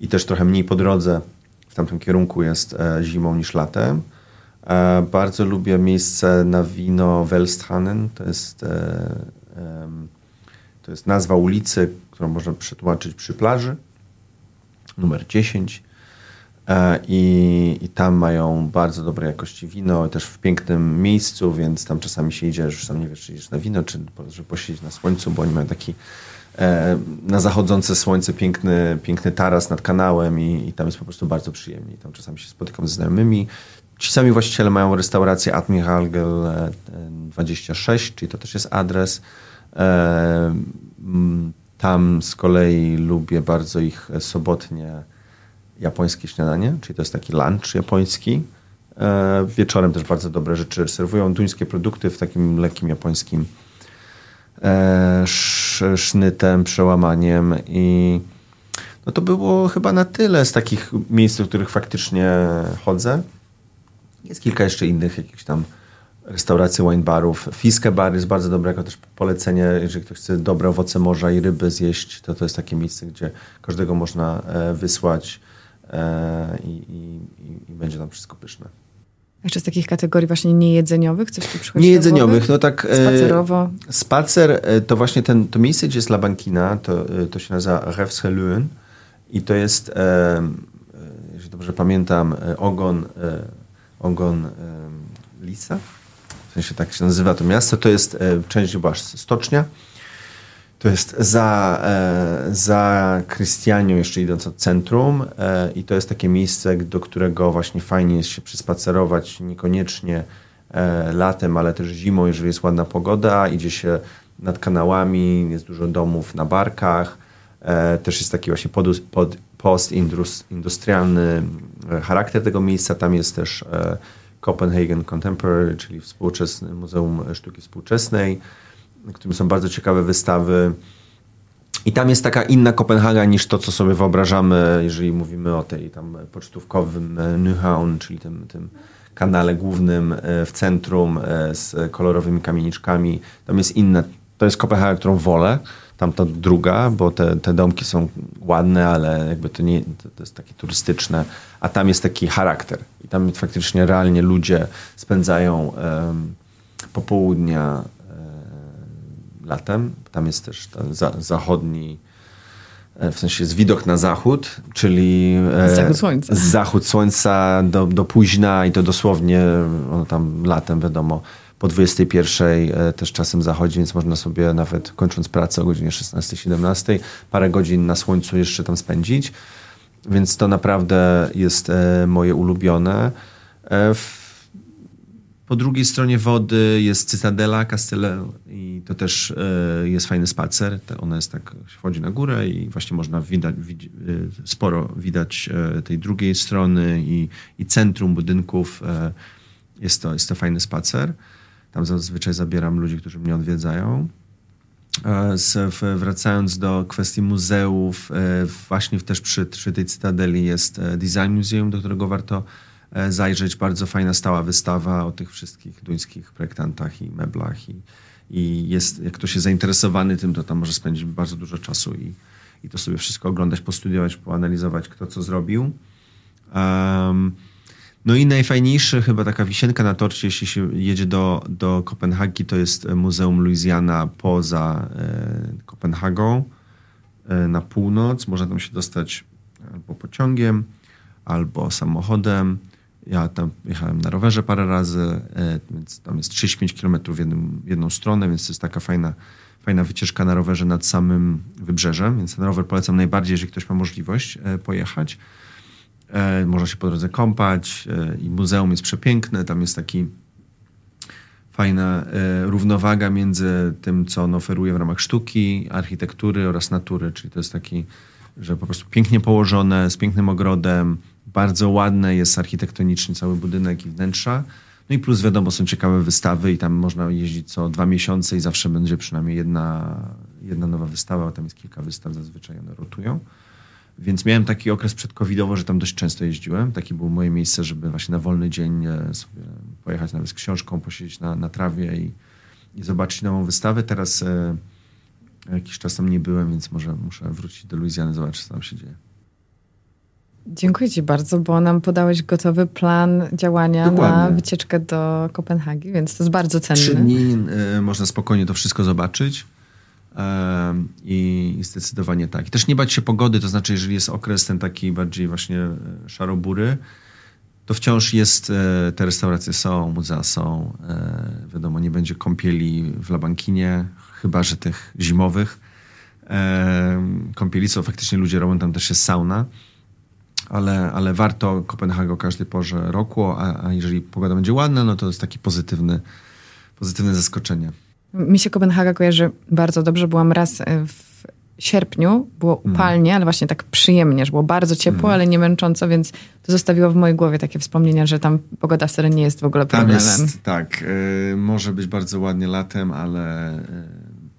[SPEAKER 2] I też trochę mniej po drodze w tamtym kierunku jest e, zimą niż latem. E, bardzo lubię miejsce na wino Wellstranen. To jest, e, to jest nazwa ulicy, którą można przetłumaczyć przy plaży. Numer 10. E, I, I, tam mają bardzo dobrej jakości wino, też w pięknym miejscu, więc tam czasami się idzie, już sam nie wiesz, czy idziesz na wino, czy żeby posiedzieć na słońcu, bo oni mają taki e, na zachodzące słońce piękny, piękny taras nad kanałem i, i, tam jest po prostu bardzo przyjemnie. Tam czasami się spotykam ze znajomymi. Ci sami właściciele mają restaurację Admiralgel 26, e, czyli to też jest adres. E, tam z kolei lubię bardzo ich sobotnie japońskie śniadanie, czyli to jest taki lunch japoński. E, wieczorem też bardzo dobre rzeczy serwują. Duńskie produkty w takim lekkim japońskim sznytem, przełamaniem i no to było chyba na tyle z takich miejsc, do których faktycznie chodzę. Jest kilka jeszcze innych jakichś tam restauracji wine barów. Fiske bar jest bardzo dobre jako też polecenie, jeżeli ktoś chce dobre owoce morza i ryby zjeść, to to jest takie miejsce, gdzie każdego można e, wysłać E, i, i, i będzie tam wszystko pyszne.
[SPEAKER 1] Jeszcze z takich kategorii właśnie niejedzeniowych coś tu przychodzi
[SPEAKER 2] Niejedzeniowych, no tak.
[SPEAKER 1] E, Spacerowo.
[SPEAKER 2] Spacer, to właśnie ten, to miejsce, gdzie jest La Bankina, to, to się nazywa Revseluen i to jest, jeśli dobrze pamiętam, ogon, ogon Lisa, w sensie tak się nazywa to miasto, to jest część chyba stocznia, to jest za, e, za Krystianią, jeszcze idąc od centrum, e, i to jest takie miejsce, do którego właśnie fajnie jest się przyspacerować, niekoniecznie e, latem, ale też zimą, jeżeli jest ładna pogoda. Idzie się nad kanałami, jest dużo domów na barkach. Też jest taki właśnie pod, pod, postindustrialny charakter tego miejsca. Tam jest też Copenhagen Contemporary, czyli współczesne Muzeum Sztuki Współczesnej w którym są bardzo ciekawe wystawy. I tam jest taka inna Kopenhaga niż to, co sobie wyobrażamy, jeżeli mówimy o tej tam pocztówkowym e, Nyhavn, czyli tym, tym kanale głównym e, w centrum e, z kolorowymi kamieniczkami. Tam jest inna. To jest Kopenhaga, którą wolę. Tam ta druga, bo te, te domki są ładne, ale jakby to nie to jest takie turystyczne. A tam jest taki charakter. I tam faktycznie realnie ludzie spędzają um, popołudnia latem. Tam jest też ten za, zachodni, e, w sensie jest widok na zachód, czyli
[SPEAKER 1] e, zachód słońca,
[SPEAKER 2] zachód słońca do, do późna i to dosłownie no, tam latem wiadomo po 21 e, też czasem zachodzi, więc można sobie nawet kończąc pracę o godzinie 16-17 parę godzin na słońcu jeszcze tam spędzić. Więc to naprawdę jest moje ulubione. W po drugiej stronie wody jest Cytadela Castello i to też e, jest fajny spacer. Ona jest tak, wchodzi na górę i właśnie można widać, sporo widać e, tej drugiej strony i, i centrum budynków. E, jest to, jest to fajny spacer. Tam zazwyczaj zabieram ludzi, którzy mnie odwiedzają. Z, wracając do kwestii muzeów, właśnie też przy, przy tej Cytadeli jest Design Museum, do którego warto E, zajrzeć. Bardzo fajna stała wystawa o tych wszystkich duńskich projektantach i meblach. I, i jest, jak ktoś jest zainteresowany tym, to tam może spędzić bardzo dużo czasu i, i to sobie wszystko oglądać, postudiować, poanalizować, kto co zrobił. Um, no i najfajniejszy, chyba taka wisienka na torcie, jeśli się jedzie do, do Kopenhagi, to jest Muzeum Louisiana poza e, Kopenhagą e, na północ. Można tam się dostać albo pociągiem, albo samochodem. Ja tam jechałem na rowerze parę razy, więc tam jest 35 km w, jednym, jedną stronę, więc to jest taka fajna, fajna wycieczka na rowerze nad samym wybrzeżem, więc ten rower polecam najbardziej, jeżeli ktoś ma możliwość pojechać. Można się po drodze kąpać i muzeum jest przepiękne, tam jest taki fajna e, równowaga między tym, co on oferuje w ramach sztuki, architektury oraz natury, czyli to jest taki, że po prostu pięknie położone, z pięknym ogrodem, bardzo ładne jest architektonicznie cały budynek i wnętrza. No i plus wiadomo, są ciekawe wystawy i tam można jeździć co dwa miesiące i zawsze będzie przynajmniej jedna, jedna nowa wystawa, bo tam jest kilka wystaw, zazwyczaj one rotują. Więc miałem taki okres przedcovidowo, że tam dość często jeździłem. Takie było moje miejsce, żeby właśnie na wolny dzień e, sobie pojechać nawet z książką, posiedzieć na, na trawie i, i zobaczyć nową wystawę. Teraz e, jakiś czas tam nie byłem, więc może muszę wrócić do Luizjany, zobaczyć, co tam się dzieje.
[SPEAKER 1] Dziękuję Ci bardzo, bo nam podałeś gotowy plan działania Dokładnie. na wycieczkę do Kopenhagi, więc to jest bardzo cenne.
[SPEAKER 2] Trzy dni y, można spokojnie to wszystko zobaczyć. I zdecydowanie tak. I też nie bać się pogody, to znaczy, jeżeli jest okres ten taki bardziej właśnie e, szarobury, to wciąż jest, e, te restauracje są, muzea są. E, wiadomo, nie będzie kąpieli w Labankinie, chyba że tych zimowych. Kąpieli, co faktycznie ludzie robią, tam też jest sauna. Ale, ale warto Kopenhagę o każdej porze roku, a, a jeżeli pogoda będzie ładna, no to jest taki pozytywny, pozytywne zaskoczenie.
[SPEAKER 1] Mi się Kopenhaga kojarzy bardzo dobrze. Byłam raz e, w sierpniu, było mm. upalnie, mm. ale właśnie tak przyjemnie, że było bardzo ciepło, mm. ale nie męcząco, więc to zostawiło w mojej głowie takie wspomnienia, że tam pogoda wcale nie jest w ogóle problemem.
[SPEAKER 2] Tam jest, tak. Y, może być bardzo ładnie latem, ale y,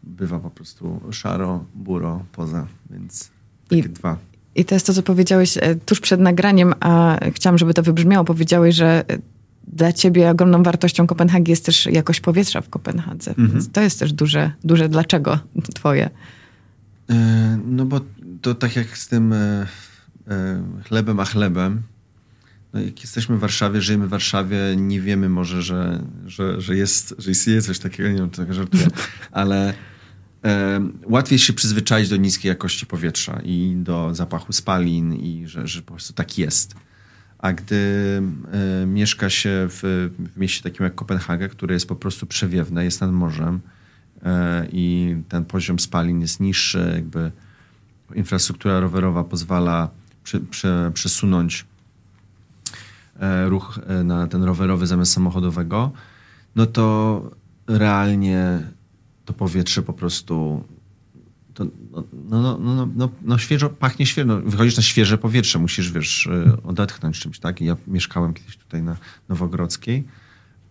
[SPEAKER 2] bywa po prostu szaro, buro, poza, więc takie I, dwa.
[SPEAKER 1] I to jest to, co powiedziałeś tuż przed nagraniem, a chciałam, żeby to wybrzmiało. Powiedziałeś, że dla ciebie ogromną wartością Kopenhagi jest też jakość powietrza w Kopenhadze. Mhm. Więc to jest też duże, duże dlaczego twoje.
[SPEAKER 2] E, no bo to tak jak z tym e, e, chlebem a chlebem. No jak jesteśmy w Warszawie, żyjemy w Warszawie, nie wiemy może, że, że, że, jest, że istnieje coś takiego, nie wiem, tak żartuję, ale łatwiej się przyzwyczaić do niskiej jakości powietrza i do zapachu spalin i że, że po prostu tak jest. A gdy y, mieszka się w, w, mieście takim jak Kopenhaga, które jest po prostu przewiewne, jest nad morzem y, i ten poziom spalin jest niższy, jakby infrastruktura rowerowa pozwala przy, przy, przesunąć y, ruch na ten rowerowy zamiast samochodowego, no to realnie to powietrze po prostu no, no, no, no, no, świeżo, pachnie świeżo. No, wychodzisz na świeże powietrze, musisz, wiesz, odetchnąć czymś, tak? I ja mieszkałem kiedyś tutaj na Nowogrodzkiej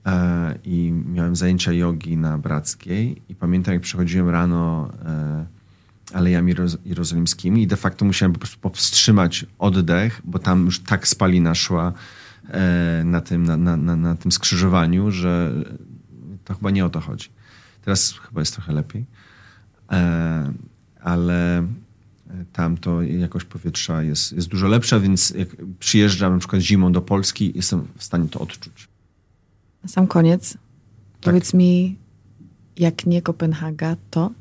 [SPEAKER 2] e, i miałem zajęcia jogi na Brackiej i pamiętam, jak przechodziłem rano e, alejami jerozolimskimi i de facto musiałem po prostu powstrzymać oddech, bo tam już tak spalina szła e, na, tym, na, na, na, na tym skrzyżowaniu, że to chyba nie o to chodzi. Teraz chyba jest trochę lepiej. E, ale e, tam to jakość powietrza jest, jest dużo lepsza, więc jak przyjeżdżam na przykład zimą do Polski, jestem w stanie to odczuć.
[SPEAKER 1] Na sam koniec, tak. powiedz mi, jak nie Kopenhaga, to?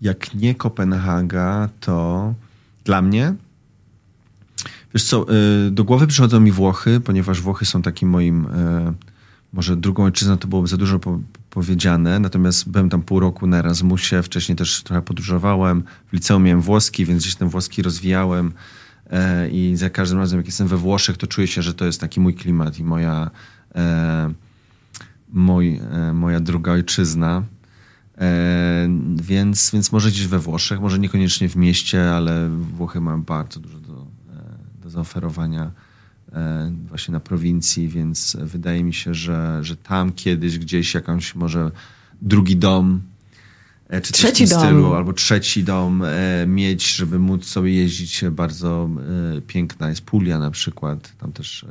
[SPEAKER 2] Jak nie Kopenhaga, to dla mnie. Wiesz co, e, do głowy przychodzą mi Włochy, ponieważ Włochy są takim moim może drugą ojczyzną to byłoby za dużo powiedziane, natomiast byłem tam pół roku na Erasmusie, wcześniej też trochę podróżowałem, w liceum miałem włoski, więc gdzieś ten włoski rozwijałem e, i za każdym razem jak jestem we Włoszech, to czuję się, że to jest taki mój klimat i moja, e, e, moja druga ojczyzna. E, więc, więc może gdzieś we Włoszech, może niekoniecznie w mieście, ale Włochy mają bardzo dużo do, e, do zaoferowania właśnie na prowincji, więc wydaje mi się, że, że tam kiedyś gdzieś jakąś może drugi dom e, czy trzeci dom. stylu, albo trzeci dom e, mieć, żeby móc sobie jeździć. Bardzo piękna jest Pulia na przykład. Tam też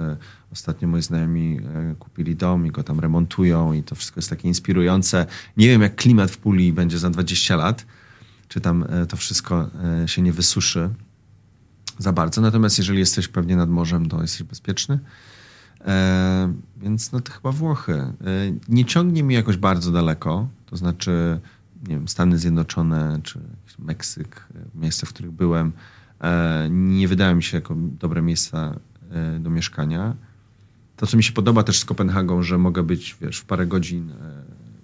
[SPEAKER 2] ostatnio moi znajomi kupili dom i go tam remontują i to wszystko jest takie inspirujące. Nie wiem, jak klimat w Puli będzie za 20 lat, czy tam to wszystko się nie wysuszy za bardzo. Natomiast jeżeli jesteś pewnie nad morzem, to jesteś bezpieczny. E, więc no to chyba Włochy. E, nie ciągnie mi jakoś bardzo daleko, to znaczy nie wiem, Stany Zjednoczone czy Meksyk, e, miejsca, w których byłem, e, nie wydają mi się jako dobre miejsca e, do mieszkania. to, co mi się podoba też z Kopenhagą, że mogę być, wiesz, w parę godzin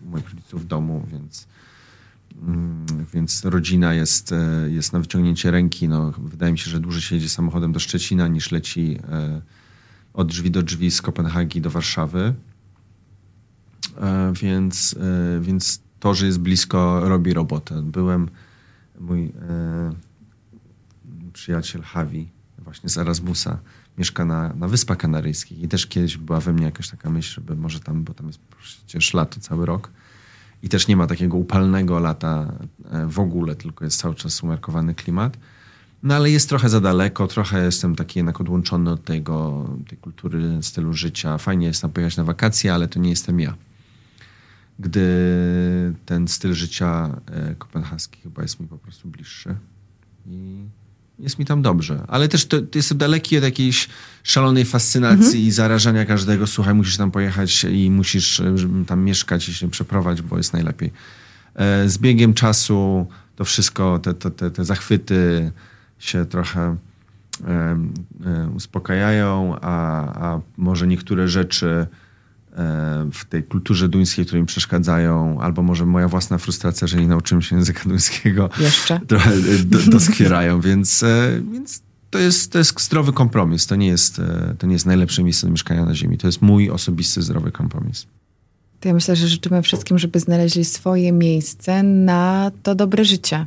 [SPEAKER 2] u moich rodziców w domu, więc więc rodzina jest, e, jest na wyciągnięcie ręki. No, wydaje mi się, że dłużej się jedzie samochodem do Szczecina niż leci e, od drzwi do drzwi z Kopenhagi do Warszawy. E, więc, więc to, że jest blisko, robi robotę. Byłem, mój przyjaciel Javi, właśnie z Erasmusa, mieszka na, na Wyspach Kanaryjskich i też kiedyś była we mnie jakaś taka myśl, żeby może tam, bo tam jest przecież lato cały rok, i też nie ma takiego upalnego lata e, w ogóle, tylko jest cały czas umiarkowany klimat. No ale jest trochę za daleko, trochę jestem taki jednak odłączony od tego, tej kultury, stylu życia. Fajnie jest tam pojechać na wakacje, ale to nie jestem ja. Gdy ten styl życia e, kopenhaski chyba jest mi po prostu bliższy. I jest mi tam dobrze. Ale też to, to jestem daleki od jakiejś szalonej fascynacji mhm. i zarażania każdego. Słuchaj, musisz tam pojechać i musisz tam mieszkać i się przeprowadzić, bo jest najlepiej. E, z biegiem czasu to wszystko, te, te, te zachwyty się trochę e, uspokajają, a, a może niektóre rzeczy w tej kulturze duńskiej, które mi przeszkadzają, albo może moja własna frustracja, że nie nauczyłem się języka duńskiego.
[SPEAKER 1] Jeszcze.
[SPEAKER 2] Trochę e, do, doskwierają, więc, e, więc to jest, to jest zdrowy kompromis. To nie jest, to nie jest najlepsze miejsce do mieszkania na ziemi. To jest mój osobisty zdrowy kompromis.
[SPEAKER 1] To ja myślę, że życzymy wszystkim, żeby znaleźli swoje miejsce na to dobre życie.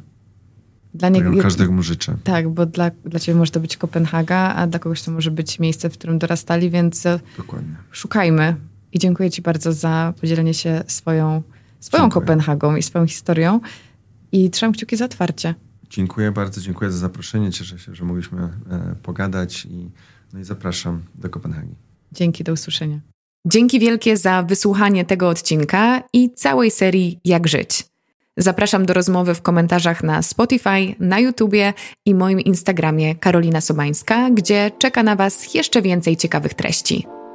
[SPEAKER 2] Dla niego, każdemu życzę.
[SPEAKER 1] Tak, bo dla, dla ciebie może to być Kopenhaga, a dla kogoś to może być miejsce, w którym dorastali, więc Dokładnie. szukajmy, i dziękuję Ci bardzo za podzielenie się swoją, swoją Kopenhagą i swoją historią. I trzymam kciuki za otwarcie.
[SPEAKER 2] Dziękuję bardzo, dziękuję za zaproszenie. Cieszę się, że mogliśmy e, pogadać i, no i zapraszam do Kopenhagi.
[SPEAKER 1] Dzięki, do usłyszenia. Dzięki wielkie za wysłuchanie tego odcinka i całej serii Jak żyć. Zapraszam do rozmowy w komentarzach na Spotify, na YouTubie i moim Instagramie Karolina Sobańska, gdzie czeka na Was jeszcze więcej ciekawych treści.